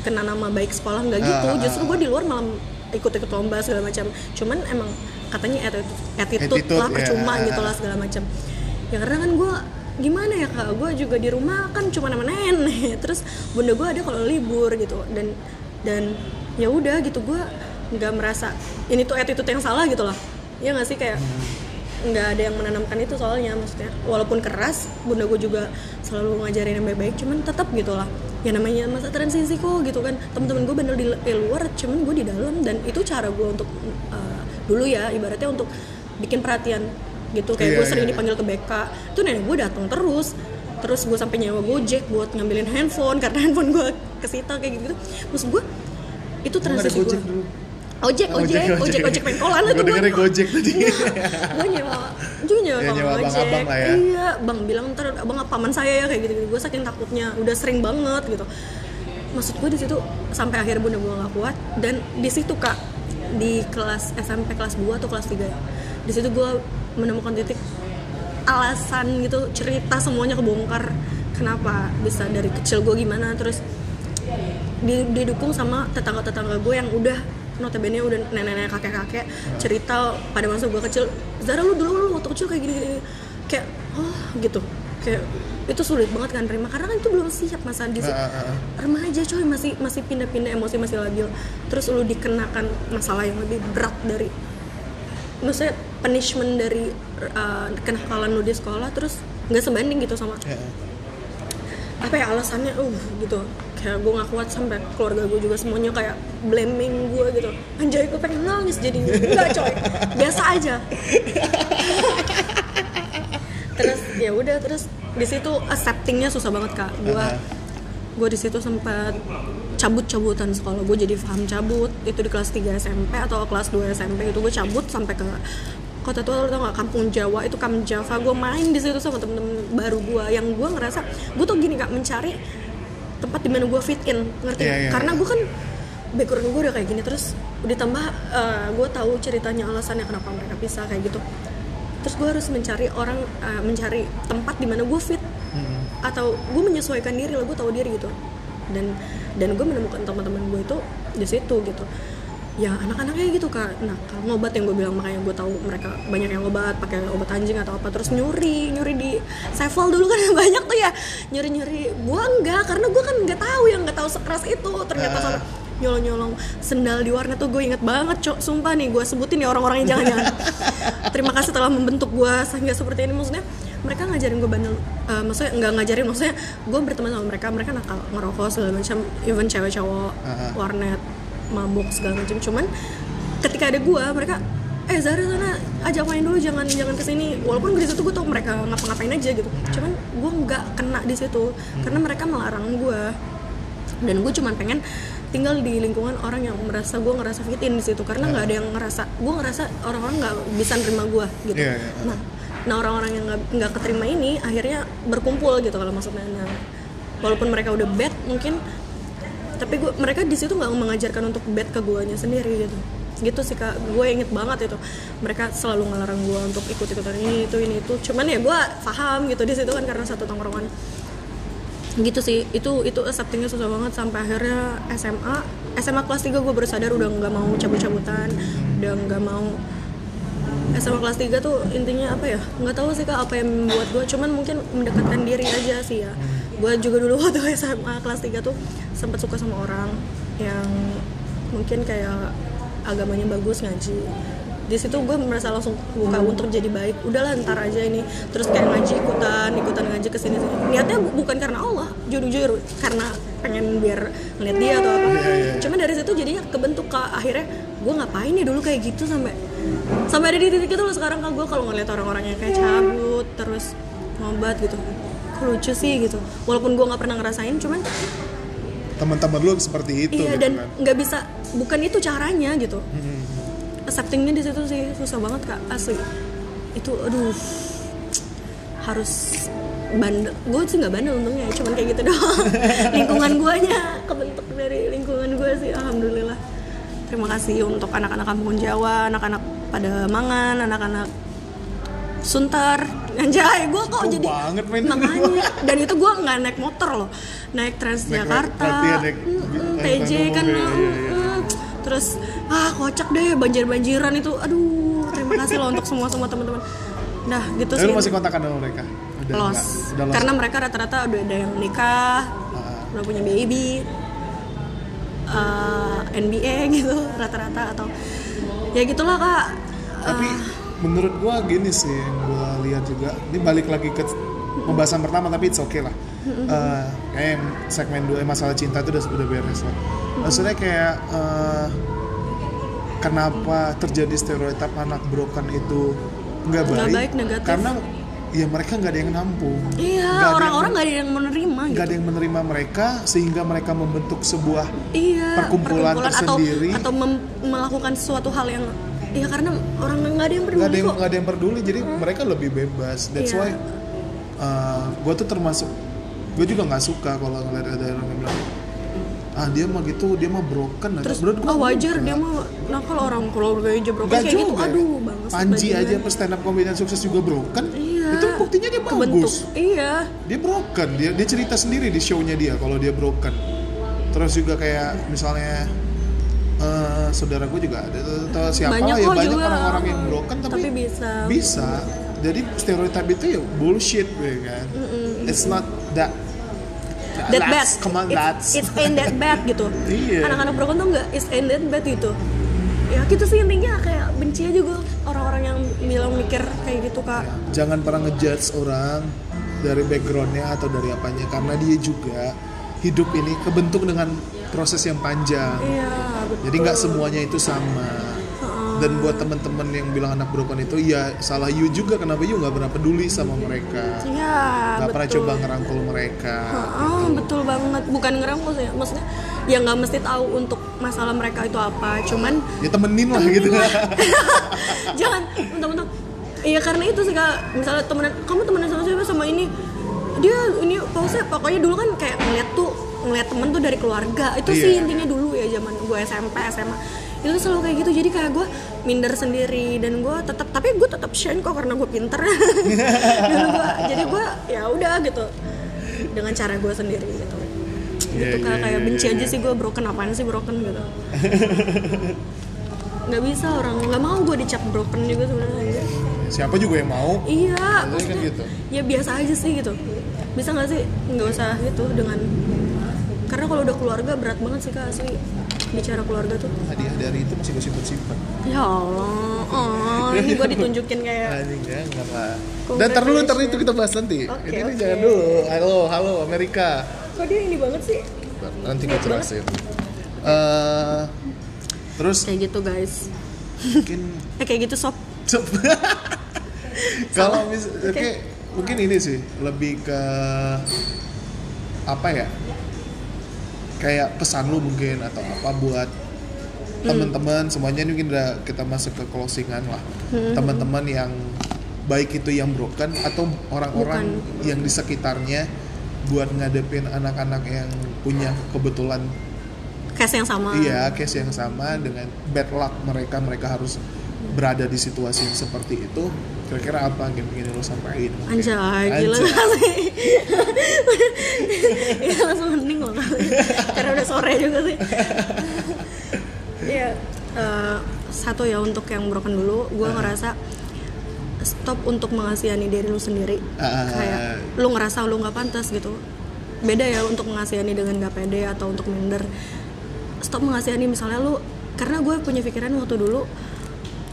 kena nama baik sekolah nggak gitu. Ah, ah, justru gue di luar malah ikut-ikut lomba segala macam. Cuman emang katanya attitude, attitude, Attitude, lah ya. percuma gitu lah segala macam. Ya karena kan gue gimana ya kak? Gue juga di rumah kan cuma sama nenek. Terus bunda gue ada kalau libur gitu. Dan dan ya udah gitu gue nggak merasa ini tuh attitude yang salah gitu loh. Ya nggak sih? Kayak nggak ada yang menanamkan itu soalnya maksudnya. Walaupun keras bunda gue juga selalu ngajarin yang baik-baik cuman tetap gitu lah ya namanya masa transisi kok gitu kan. Teman-teman gue bener di, di luar cuman gue di dalam. Dan itu cara gue untuk uh, dulu ya ibaratnya untuk bikin perhatian gitu. Kayak Iya, gue sering iya, iya. dipanggil ke BK itu nenek gue datang terus. Terus gue sampai nyewa gojek buat ngambilin handphone karena handphone gue kesita kayak gitu maksud gue itu transisi gue dulu? ojek ojek ojek ojek pengkolan Gue dengernya Gojek tadi. Gue nyewa gue nyewa Ya, bang nyewa ojek. lah ya. iya bang bilang ntar abang paman saya ya? Kayak gitu, gue saking takutnya udah sering banget gitu. Maksud gue di situ sampai akhir bunda gue gak kuat dan di situ kak di kelas SMP kelas 2 atau kelas 3 ya di situ gue menemukan titik alasan gitu cerita semuanya kebongkar. Kenapa? Bisa dari kecil gue gimana? Terus di- didukung sama tetangga-tetangga gue yang udah notabene udah nenek-nenek kakek-kakek cerita pada masa gue kecil Zara lu dulu lu waktu kecil kayak gini, gini kayak oh gitu. Kayak itu sulit banget kan terima karena kan itu belum siap masa di Ah, ah, ah. remaja coy masih masih pindah-pindah emosi masih labil. Terus lu dikenakan masalah yang lebih berat dari maksudnya punishment dari uh, kenakalan lu di sekolah terus nggak sebanding gitu sama Ya. apa ya alasannya? Uh gitu. Kayak gue gak kuat sampai keluarga gue juga semuanya kayak blaming gue gitu. Anjay gue pengen nangis jadi enggak coy. Biasa aja. Terus ya udah terus di situ acceptingnya susah banget kak. Gue gue di situ sempat cabut-cabutan sekolah. Gue jadi paham cabut. Itu di kelas 3 SMP atau kelas 2 SMP itu gue cabut sampai ke kota tua lu tau gak? Kampung Jawa itu Kam Java. Gue main di situ sama temen-temen baru gue yang gue ngerasa gue tuh gini kak mencari tempat di mana gue fit in. Ngerti nggak? iya, karena gue kan background gue udah kayak gini. Terus ditambah eh, gue tahu ceritanya alasannya kenapa mereka pisah kayak gitu. Terus gue harus mencari orang eh, mencari tempat di mana gue fit. Hmm. atau gue menyesuaikan diri lah gue tahu diri gitu. Dan dan gue menemukan teman-teman gue itu di situ gitu ya anak-anaknya gitu kak. Nah kalau ngobat yang gue bilang makanya gue tahu mereka banyak yang obat pakai obat anjing atau apa terus nyuri nyuri di sevel dulu kan banyak tuh ya. Nyuri nyuri gue enggak karena gue kan nggak tahu yang nggak tahu sekeras itu. Ternyata Ah. sama nyolong nyolong sendal di warnet tuh gue inget banget cok. Sumpah nih gue sebutin nih orang-orang yang jangan-jangan. Terima kasih telah membentuk gue sehingga seperti ini. Maksudnya mereka ngajarin gue bandel eh, maksudnya nggak ngajarin maksudnya gue berteman sama mereka mereka nakal ngerokok segala macam. Even cewek cowok Ah. warnet mabuk segala macam. Cuman ketika ada gue mereka eh Zara sana ajak main dulu jangan jangan ke sini walaupun di situ gue tau mereka ngapa-ngapain aja gitu. Cuman gue nggak kena di situ karena mereka melarang gue dan gue cuman pengen tinggal di lingkungan orang yang merasa gue ngerasa fit in di situ karena nggak ada yang ngerasa gue ngerasa orang-orang nggak bisa nerima gue gitu. Iya, iya. nah nah orang-orang yang nggak nggak keterima ini akhirnya berkumpul gitu kalau maksudnya. Nah, walaupun mereka udah bad mungkin tapi gue mereka di situ nggak mengajarkan untuk bad ke guanya sendiri gitu. Gitu sih kak. Gue inget banget itu. Mereka selalu ngelarang gue untuk ikut ikutan ini itu ini itu. Cuman ya gue paham gitu di situ kan karena satu tongkrongan. Gitu sih. Itu itu acceptingnya susah banget sampai akhirnya SMA SMA kelas 3 gue baru sadar udah nggak mau cabut-cabutan udah nggak mau. SMA kelas 3 tuh intinya apa ya? Nggak tahu sih kak apa yang membuat gue cuman mungkin mendekatkan diri aja sih ya gue juga dulu waktu SMA kelas 3 tuh sempat suka sama orang yang mungkin kayak agamanya bagus ngaji. Di situ gue merasa langsung buka untuk jadi baik. Udahlah ntar aja ini. Terus kayak ngaji ikutan ikutan ngaji ke sini sini niatnya bu- bukan karena Allah jujur-jujur karena pengen biar ngeliat dia atau apa. Cuman dari situ jadinya kebentuk kak. Akhirnya gue ngapain nih dulu kayak gitu sampai sampai ada di titik itu loh sekarang kak. Gue kalau ngeliat orang-orang yang kayak cabut terus ngobat gitu lucu sih gitu. Walaupun gue nggak pernah ngerasain cuman teman-teman lu seperti itu iya gitu dan kan? nggak bisa bukan itu caranya gitu. Acceptingnya di situ sih susah banget kak. Asli. Itu aduh harus bandel. Gue sih nggak bandel untungnya cuman kayak gitu doang. Lingkungan guanya kebentuk dari lingkungan gue sih alhamdulillah. Terima kasih untuk anak-anak kampung Jawa anak-anak pada mangan anak-anak Sunter Anjay, gue kok jadi banget, men. makanya. Dan itu gue nggak naik motor loh. Naik Transjakarta. Naik- iya, naik- Mm-mm, naik TJ mobil, kan iya, iya, iya. terus ah kocak deh banjir-banjiran itu. Aduh terima kasih loh untuk semua semua teman-teman. Nah gitu sih. lu masih kontakan sama mereka? Udah los enggak? karena mereka rata-rata udah ada yang nikah Ah. udah punya baby eh, NBA gitu rata-rata atau ya gitulah kak. Tapi menurut gua gini sih yang gua lihat juga. Ini balik lagi ke pembahasan pertama tapi it's okay lah. Eh, kayak yang segmen 2 masalah cinta itu udah udah beres lah. Maksudnya kayak eh, kenapa terjadi stereotip anak broken itu nggak baik, baik, negatif. karena ya mereka nggak ada yang nampung. Iya orang-orang nggak ada yang menerima nggak gitu. ada yang menerima mereka sehingga mereka membentuk sebuah iya perkumpulan tersendiri. atau atau melakukan suatu hal yang ya karena orang nggak ada yang peduli nggak ada yang kok. nggak ada yang peduli jadi mereka lebih bebas. That's Iya. why gue tuh termasuk gue juga nggak suka kalau ngeliat ada orang yang bilang ah dia mah gitu dia mah broken terus menurut gua oh wajar enggak. dia mah nah kalau orang keluarga aja broken Nggak kayak gitu juga. aduh bangsat Panji aja pas stand up comedian sukses juga broken iya. itu buktinya dia kebentuk bagus. iya. Dia broken dia dia cerita sendiri di show-nya dia kalau dia broken. Terus juga kayak misalnya eh, saudara gue juga ada. Atau siapa Banyak ya banyak orang-orang yang broken tapi, Tapi bisa. bisa. Jadi stereotip itu ya bullshit ya kan? It's not that that bad. that's- come on it's, that's it's ain't that bad gitu. Iya. anak-anak broken tuh nggak it's ain't that bad gitu. Ya gitu sih intinya kayak benci aja gue orang-orang yang bilang mikir kayak gitu kak. Jangan pernah ngejudge orang dari backgroundnya atau dari apanya karena dia juga hidup ini kebentuk dengan proses yang panjang. Iya betul Jadi nggak semuanya itu sama. Dan buat temen-temen yang bilang anak broken itu, ya salah you juga. Kenapa you nggak pernah peduli sama mereka, iya nggak pernah betul. coba ngerangkul mereka. Ah, betul banget. Bukan ngerangkul sih maksudnya ya nggak mesti tahu untuk masalah mereka itu apa. Cuman Ya temenin lah gitu. jangan mentang-mentang iya karena itu sih kak. Misalnya temenan kamu temenan sama siapa? Sama ini. Dia ini pause pokoknya dulu kan kayak ngeliat tuh ngeliat temen tuh dari keluarga. Itu sih Iya. intinya dulu ya zaman gue SMP SMA itu selalu kayak gitu. Jadi kayak gue minder sendiri dan gue tetap tapi gue tetap shine kok karena gue pinter. Dulu gue jadi gue ya udah gitu dengan cara gue sendiri gitu. Iya, gitu kayak iya, kayak iya, benci iya, aja sih gue broken apaan sih broken gitu. Nggak bisa orang nggak mau gue dicap broken juga sebenarnya. Siapa juga yang mau? iya kan gitu. ya biasa aja sih gitu. Bisa nggak sih? Nggak usah gitu dengan karena kalau udah keluarga berat banget sih kak asli bicara keluarga tuh Hadiah dari itu masih gue simpen-simpen. ya Allah oh, ini gue ditunjukin kayak Anjing jangan lah. Dan ntar dulu ntar itu kita bahas nanti. Oke, ini oke. jangan dulu. Halo, halo Amerika. kok dia ini banget sih Nanti gue jelasin. Eh, terus kayak gitu guys mungkin eh kayak gitu sob Cep. Kalau mis oke, Oke. mungkin ini sih lebih ke apa ya? Kayak pesan lu mungkin atau apa buat teman-teman semuanya ini mungkin udah kita masuk ke closingan lah. Teman-teman yang baik itu yang broken atau orang-orang yang di sekitarnya buat ngadepin anak-anak yang punya kebetulan. Case yang sama. Iya case yang sama dengan bad luck mereka mereka harus berada di situasi yang seperti itu. Kira-kira apa yang ingin lo sampaikan? Anjay, gila Anjay. gak sih? Iya langsung hening loh kali Karena udah sore juga sih. Iya eh, Satu ya untuk yang broken dulu. Gue ngerasa Stop untuk mengasihani diri lu sendiri. Ah. Kayak lu ngerasa lu gak pantas gitu. Beda ya untuk mengasihani dengan gak pede Atau untuk minder. Stop mengasihani misalnya lu Karena gue punya pikiran waktu dulu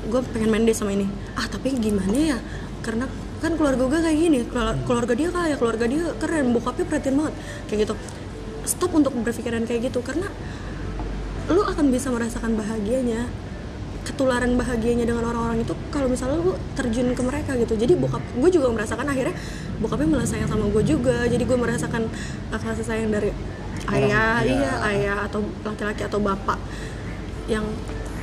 gue pengen main date sama ini. Ah tapi gimana ya? Karena kan keluarga gue kayak gini. Keluar- keluarga dia kaya keluarga dia keren bokapnya perhatian banget. Kayak gitu stop untuk berpikiran kayak gitu karena lu akan bisa merasakan bahagianya ketularan bahagianya dengan orang-orang itu kalau misalnya lu terjun ke mereka gitu. Jadi bokap gue juga merasakan akhirnya bokapnya malah sayang sama gue juga. Jadi gue merasakan kasih sayang dari ayah Orang- iya ya. ayah atau laki-laki atau bapak yang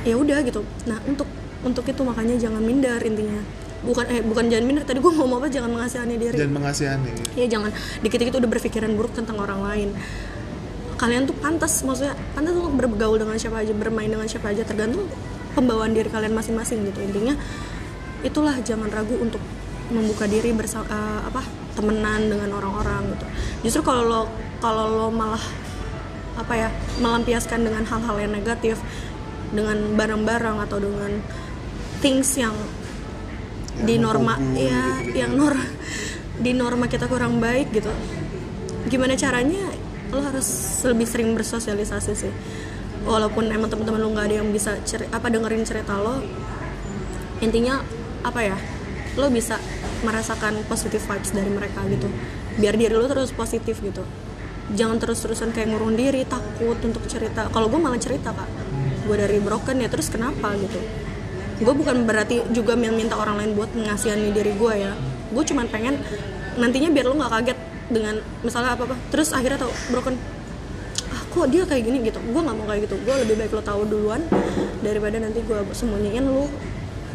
ya udah gitu. Nah untuk untuk itu makanya jangan minder intinya. Bukan eh bukan jangan minder tadi gue ngomong apa jangan mengasihani diri. Dan mengasihani. Ya jangan. Dikit-dikit udah berpikiran buruk tentang orang lain kalian tuh pantas maksudnya pantas untuk bergaul dengan siapa aja bermain dengan siapa aja tergantung pembawaan diri kalian masing-masing gitu intinya itulah jangan ragu untuk membuka diri bersama apa temenan dengan orang-orang gitu justru kalau lo kalau lo malah apa ya melampiaskan dengan hal-hal yang negatif dengan barang-barang atau dengan things yang Yang di norma mengkubu ya gitu-gitu. yang nor di norma kita kurang baik gitu gimana caranya lo harus lebih sering bersosialisasi sih. Walaupun emang teman-teman lo nggak ada yang bisa ceri- apa dengerin cerita lo intinya apa ya lo bisa merasakan positive vibes dari mereka gitu. Biar diri lo terus positif gitu. Jangan terus-terusan kayak ngurung diri takut untuk cerita. Kalau gue malah cerita kak. Gue dari broken ya terus kenapa gitu? Gue bukan berarti juga minta orang lain buat mengasihani diri gue ya. Gue cuman pengen nantinya biar lo nggak kaget dengan misalnya apa apa terus akhirnya tau broken ah kok dia kayak gini? Gitu. Gue nggak mau kayak gitu. Gue lebih baik lo tahu duluan daripada nanti gue sembunyiin lo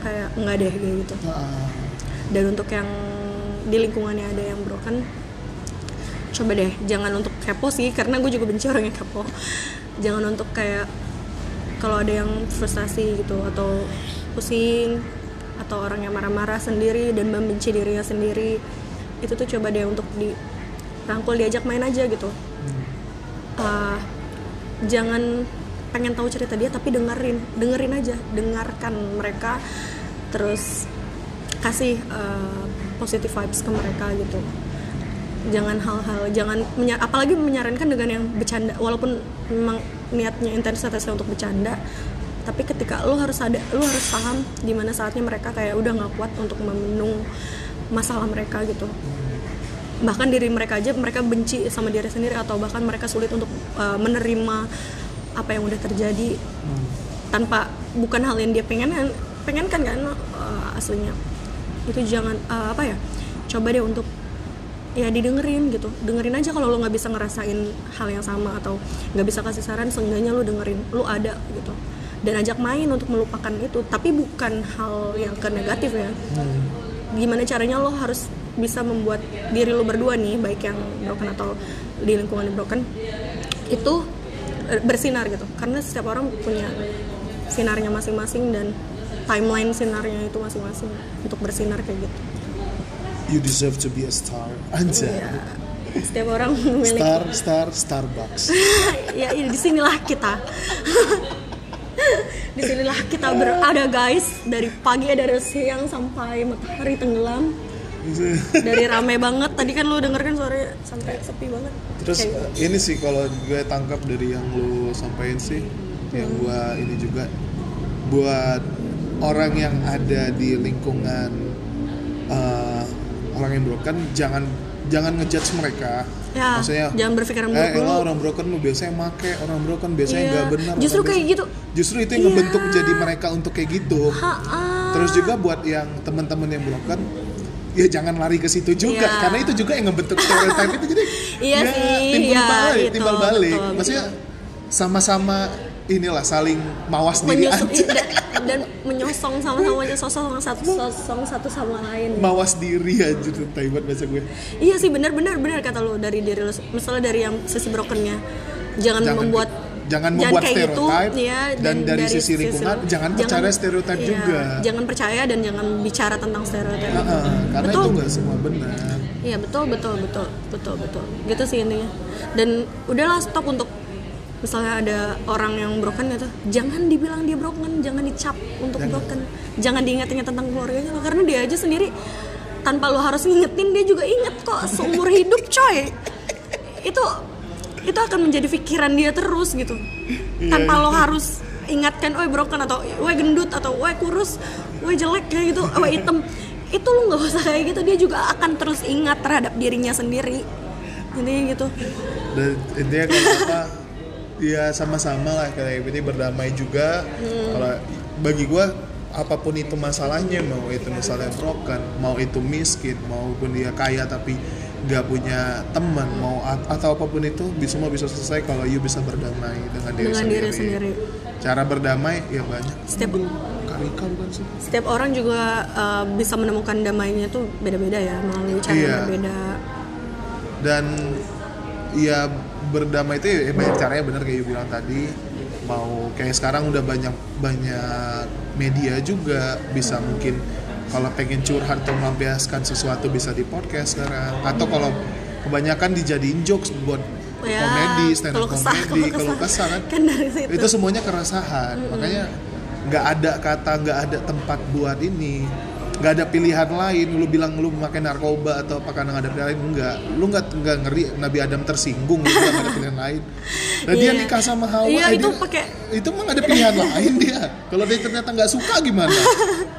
kayak nggak deh kayak gitu. Dan untuk yang di lingkungannya ada yang broken coba deh jangan untuk kepo sih karena gue juga benci orang yang kepo. Jangan untuk kayak kalau ada yang frustasi gitu atau pusing atau orang yang marah-marah sendiri dan membenci dirinya sendiri itu tuh coba deh untuk dirangkul diajak main aja gitu. Uh, jangan pengen tahu cerita dia tapi dengerin dengerin aja dengarkan mereka terus kasih uh, positive vibes ke mereka gitu. Jangan hal-hal jangan menya- apalagi menyarankan dengan yang bercanda walaupun memang niatnya intensitasnya untuk bercanda tapi ketika lo harus ada lo harus paham di mana saatnya mereka kayak udah nggak kuat untuk memenung masalah mereka gitu bahkan diri mereka aja mereka benci sama diri sendiri atau bahkan mereka sulit untuk uh, menerima apa yang udah terjadi tanpa bukan hal yang dia pengen pengen kan kan uh, aslinya. Itu jangan uh, apa ya coba deh untuk ya didengerin gitu. Dengerin aja kalau lo nggak bisa ngerasain hal yang sama atau nggak bisa kasih saran seenggaknya lo dengerin lo ada gitu. Dan ajak main untuk melupakan itu tapi bukan hal yang ke negatif ya. Gimana caranya lo harus bisa membuat diri lo berdua nih baik yang broken atau di lingkungan yang broken itu eh, bersinar gitu. Karena setiap orang punya sinarnya masing-masing dan timeline sinarnya itu masing-masing untuk bersinar kayak gitu. You deserve to be a star. Anjay. Ya setiap orang memiliki star star Starbucks. Ya ini di sinilah kita. Di sinilah kita berada guys. Dari pagi dari siang sampai matahari tenggelam dari rame banget tadi kan lu denger kan suaranya sampai sepi banget Terus Kayak- eh, ini sih kalau gue tangkap dari yang lu sampaikan sih, yang Hmm. gua ini juga buat orang yang ada di lingkungan eh, orang yang broken, jangan jangan ngejudge mereka. Ya, Maksudnya, jangan berpikiran eh, buruk elah, dulu." orang broken lu biasanya make, orang broken biasanya Iya, nggak benar. justru kayak biasa- gitu. Justru itu yang Iya. ngebentuk jadi mereka untuk kayak gitu. Ha-ah. Terus juga buat yang teman-teman yang broken, ya jangan lari ke situ juga, Iya. karena itu juga yang ngebentuk stereotype itu jadi Iya ya, sih, timbal iya, balik, itu, timbal balik. betul, Maksudnya sama-sama inilah saling mawas diri aja, dan, dan menyosong sama-sama aja sosok satu sosong satu sama lain mawas diri aja tuh taibat bahasa gue. iya sih benar benar benar kata lu dari diri lu misalnya dari yang sisi brokennya jangan, Jangan membuat jangan jangan membuat kayak gitu stereotip ya dan, dari, sisi lingkungan jangan percaya stereotip iya, juga. jangan percaya dan jangan bicara tentang stereotip Heeh, karena Betul. itu nggak semua benar. Iya betul betul betul betul betul. Gitu sih intinya. Dan udahlah stop untuk misalnya ada orang yang broken gitu. Jangan dibilang dia broken jangan dicap untuk Jangan. broken. Jangan diingat-ingat tentang keluarganya loh karena dia aja sendiri tanpa lo harus ngingetin dia juga inget kok seumur hidup coy. Itu itu akan menjadi pikiran dia terus gitu. Tanpa lo harus ingatkan, oh broken atau wah gendut atau wah kurus, wah jelek kayak gitu, wah hitam. Itu lo nggak usah kayak gitu. Dia juga akan terus ingat terhadap dirinya sendiri. Intinya gitu. Dan intinya kalau apa ya sama-sama lah kayak ini berdamai juga. Hmm. kalau bagi gua apa pun itu masalahnya mau itu misalnya broken mau itu miskin maupun dia kaya tapi nggak punya teman mau atau apa pun itu bisa semua bisa selesai kalau you bisa berdamai dengan diri dengan sendiri. diri sendiri. cara berdamai ya banyak. Setiap- karika bukan sih. Setiap orang juga uh, bisa menemukan damainya tuh beda-beda ya melalui cara yang Iya. berbeda. Dan ya berdamai itu ya banyak caranya bener kayak you bilang tadi. Mau kayak sekarang udah banyak banyak media juga bisa mungkin kalau pengen curhat atau melampiaskan sesuatu bisa di podcast sekarang. Atau kalau kebanyakan dijadiin jokes buat Ya, komedi stand up kesah, komedi kalau kesah. kan Kan dari situ. itu semuanya keresahan. Makanya nggak ada kata nggak ada tempat buat ini. Nggak ada pilihan lain. Lu bilang lu memakai narkoba atau apa karena nggak ada pilihan lain enggak lu nggak nggak ngeri Nabi Adam tersinggung lu nggak ada pilihan lain. Dan dia Iya. nikah sama Hawa Iya, eh, itu dia- pakai- itu mah ada pilihan lain dia. Kalau dia ternyata nggak suka gimana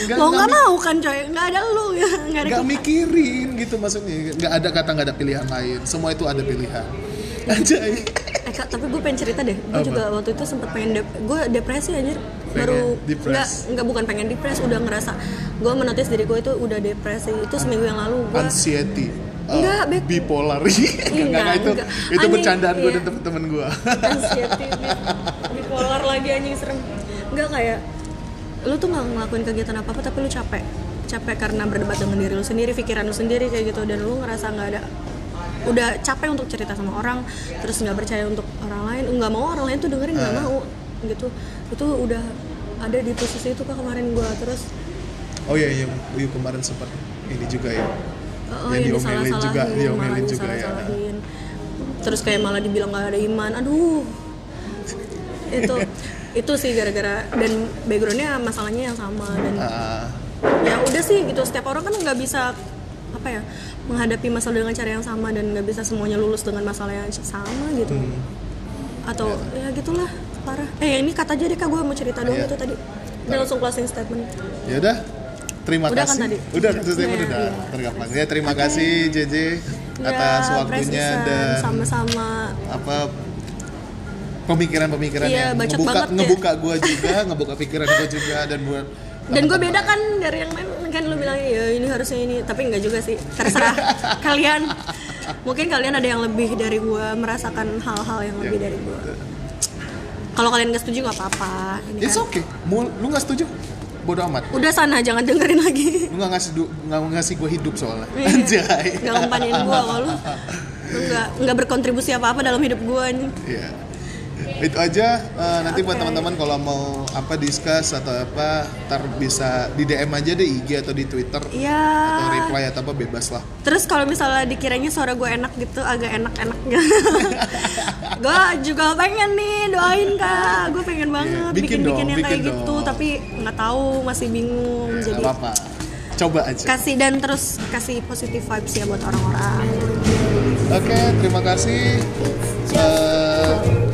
Nggak lo nggak mau kan coy nggak ada lu ya nggak ada nggak mikirin gitu maksudnya nggak ada kata nggak ada pilihan lain semua itu ada pilihan Anjay Eh kak, tapi gue pengen cerita deh. Gue juga waktu itu sempet pengen dep- gue depresi anjir. Baru nggak nggak bukan pengen depres, udah ngerasa gue menotis diri gue itu udah depresi. Itu seminggu yang lalu gue anxiety uh, Enggak, Beb. bipolar enggak, enggak, itu enggak. itu Anjing, bercandaan gue iya. dan temen-temen gue anxiety, bi- bipolar lagi anjing serem. Enggak kayak lu tuh nggak ngelakuin kegiatan apa apa tapi lu capek. Capek karena berdebat dengan diri lu sendiri pikiran lu sendiri kayak gitu dan lu ngerasa nggak ada udah capek untuk cerita sama orang terus nggak percaya untuk orang lain nggak mau orang lain tuh dengerin nggak Ah. mau gitu. Itu udah ada di posisi itu kak kemarin gua terus oh iya yang Uyu kemarin sempat ini juga ya. Oh, yang diomelin juga diomelin juga ya. disalah-salahin. terus kayak malah dibilang nggak ada iman aduh. Itu itu sih gara-gara dan backgroundnya masalahnya yang sama dan Ah, ya udah sih gitu setiap orang kan nggak bisa apa ya menghadapi masalah dengan cara yang sama dan nggak bisa semuanya lulus dengan masalah yang sama gitu. Hmm. atau ya. gitulah parah. Eh ini kata aja deh kak gue mau cerita doang Iya. itu tadi. Udah langsung closing statement. Ya udah terima Udah kan kasih. tadi? udah kan statement Iya, udah. iya. tergaplang ya terima kasih JJ atas Ya, waktunya Presisan, dan sama-sama. apa pemikiran-pemikiran Iya, yang ngebuka banget ya. ngebuka gue juga ngebuka pikiran gue juga dan buat dan gue beda kan dari yang lain kan lu bilang ya ini harusnya ini tapi enggak juga sih terserah kalian mungkin kalian ada yang lebih dari gue merasakan hal-hal yang lebih dari gue kalau kalian nggak setuju nggak apa-apa ini It's kan okay. Mul, lu nggak setuju? Bodoh amat. udah sana jangan dengerin lagi Lu nggak ngasih du, nggak ngasih gue hidup soalnya. Iya. Anjay. nggak ngempanin gue kalau lu nggak nggak berkontribusi apa apa dalam hidup gue anjing Iya. Itu aja. eh, nanti buat Oke. teman-teman kalau mau apa discuss atau apa, ntar bisa di DM aja deh IG atau di Twitter atau Iya. reply atau apa bebas lah. Terus kalau misalnya dikiranya suara gue enak gitu, agak enak-enak gue juga pengen nih doain kak, gue pengen banget Iya, bikin bikin-bikin dong, yang kayak bikin gitu, dong. tapi nggak tahu masih bingung. Ya, Jadi apa-apa. Coba aja. kasih dan terus kasih positive vibes ya buat orang-orang. Oke, terima kasih. Eh,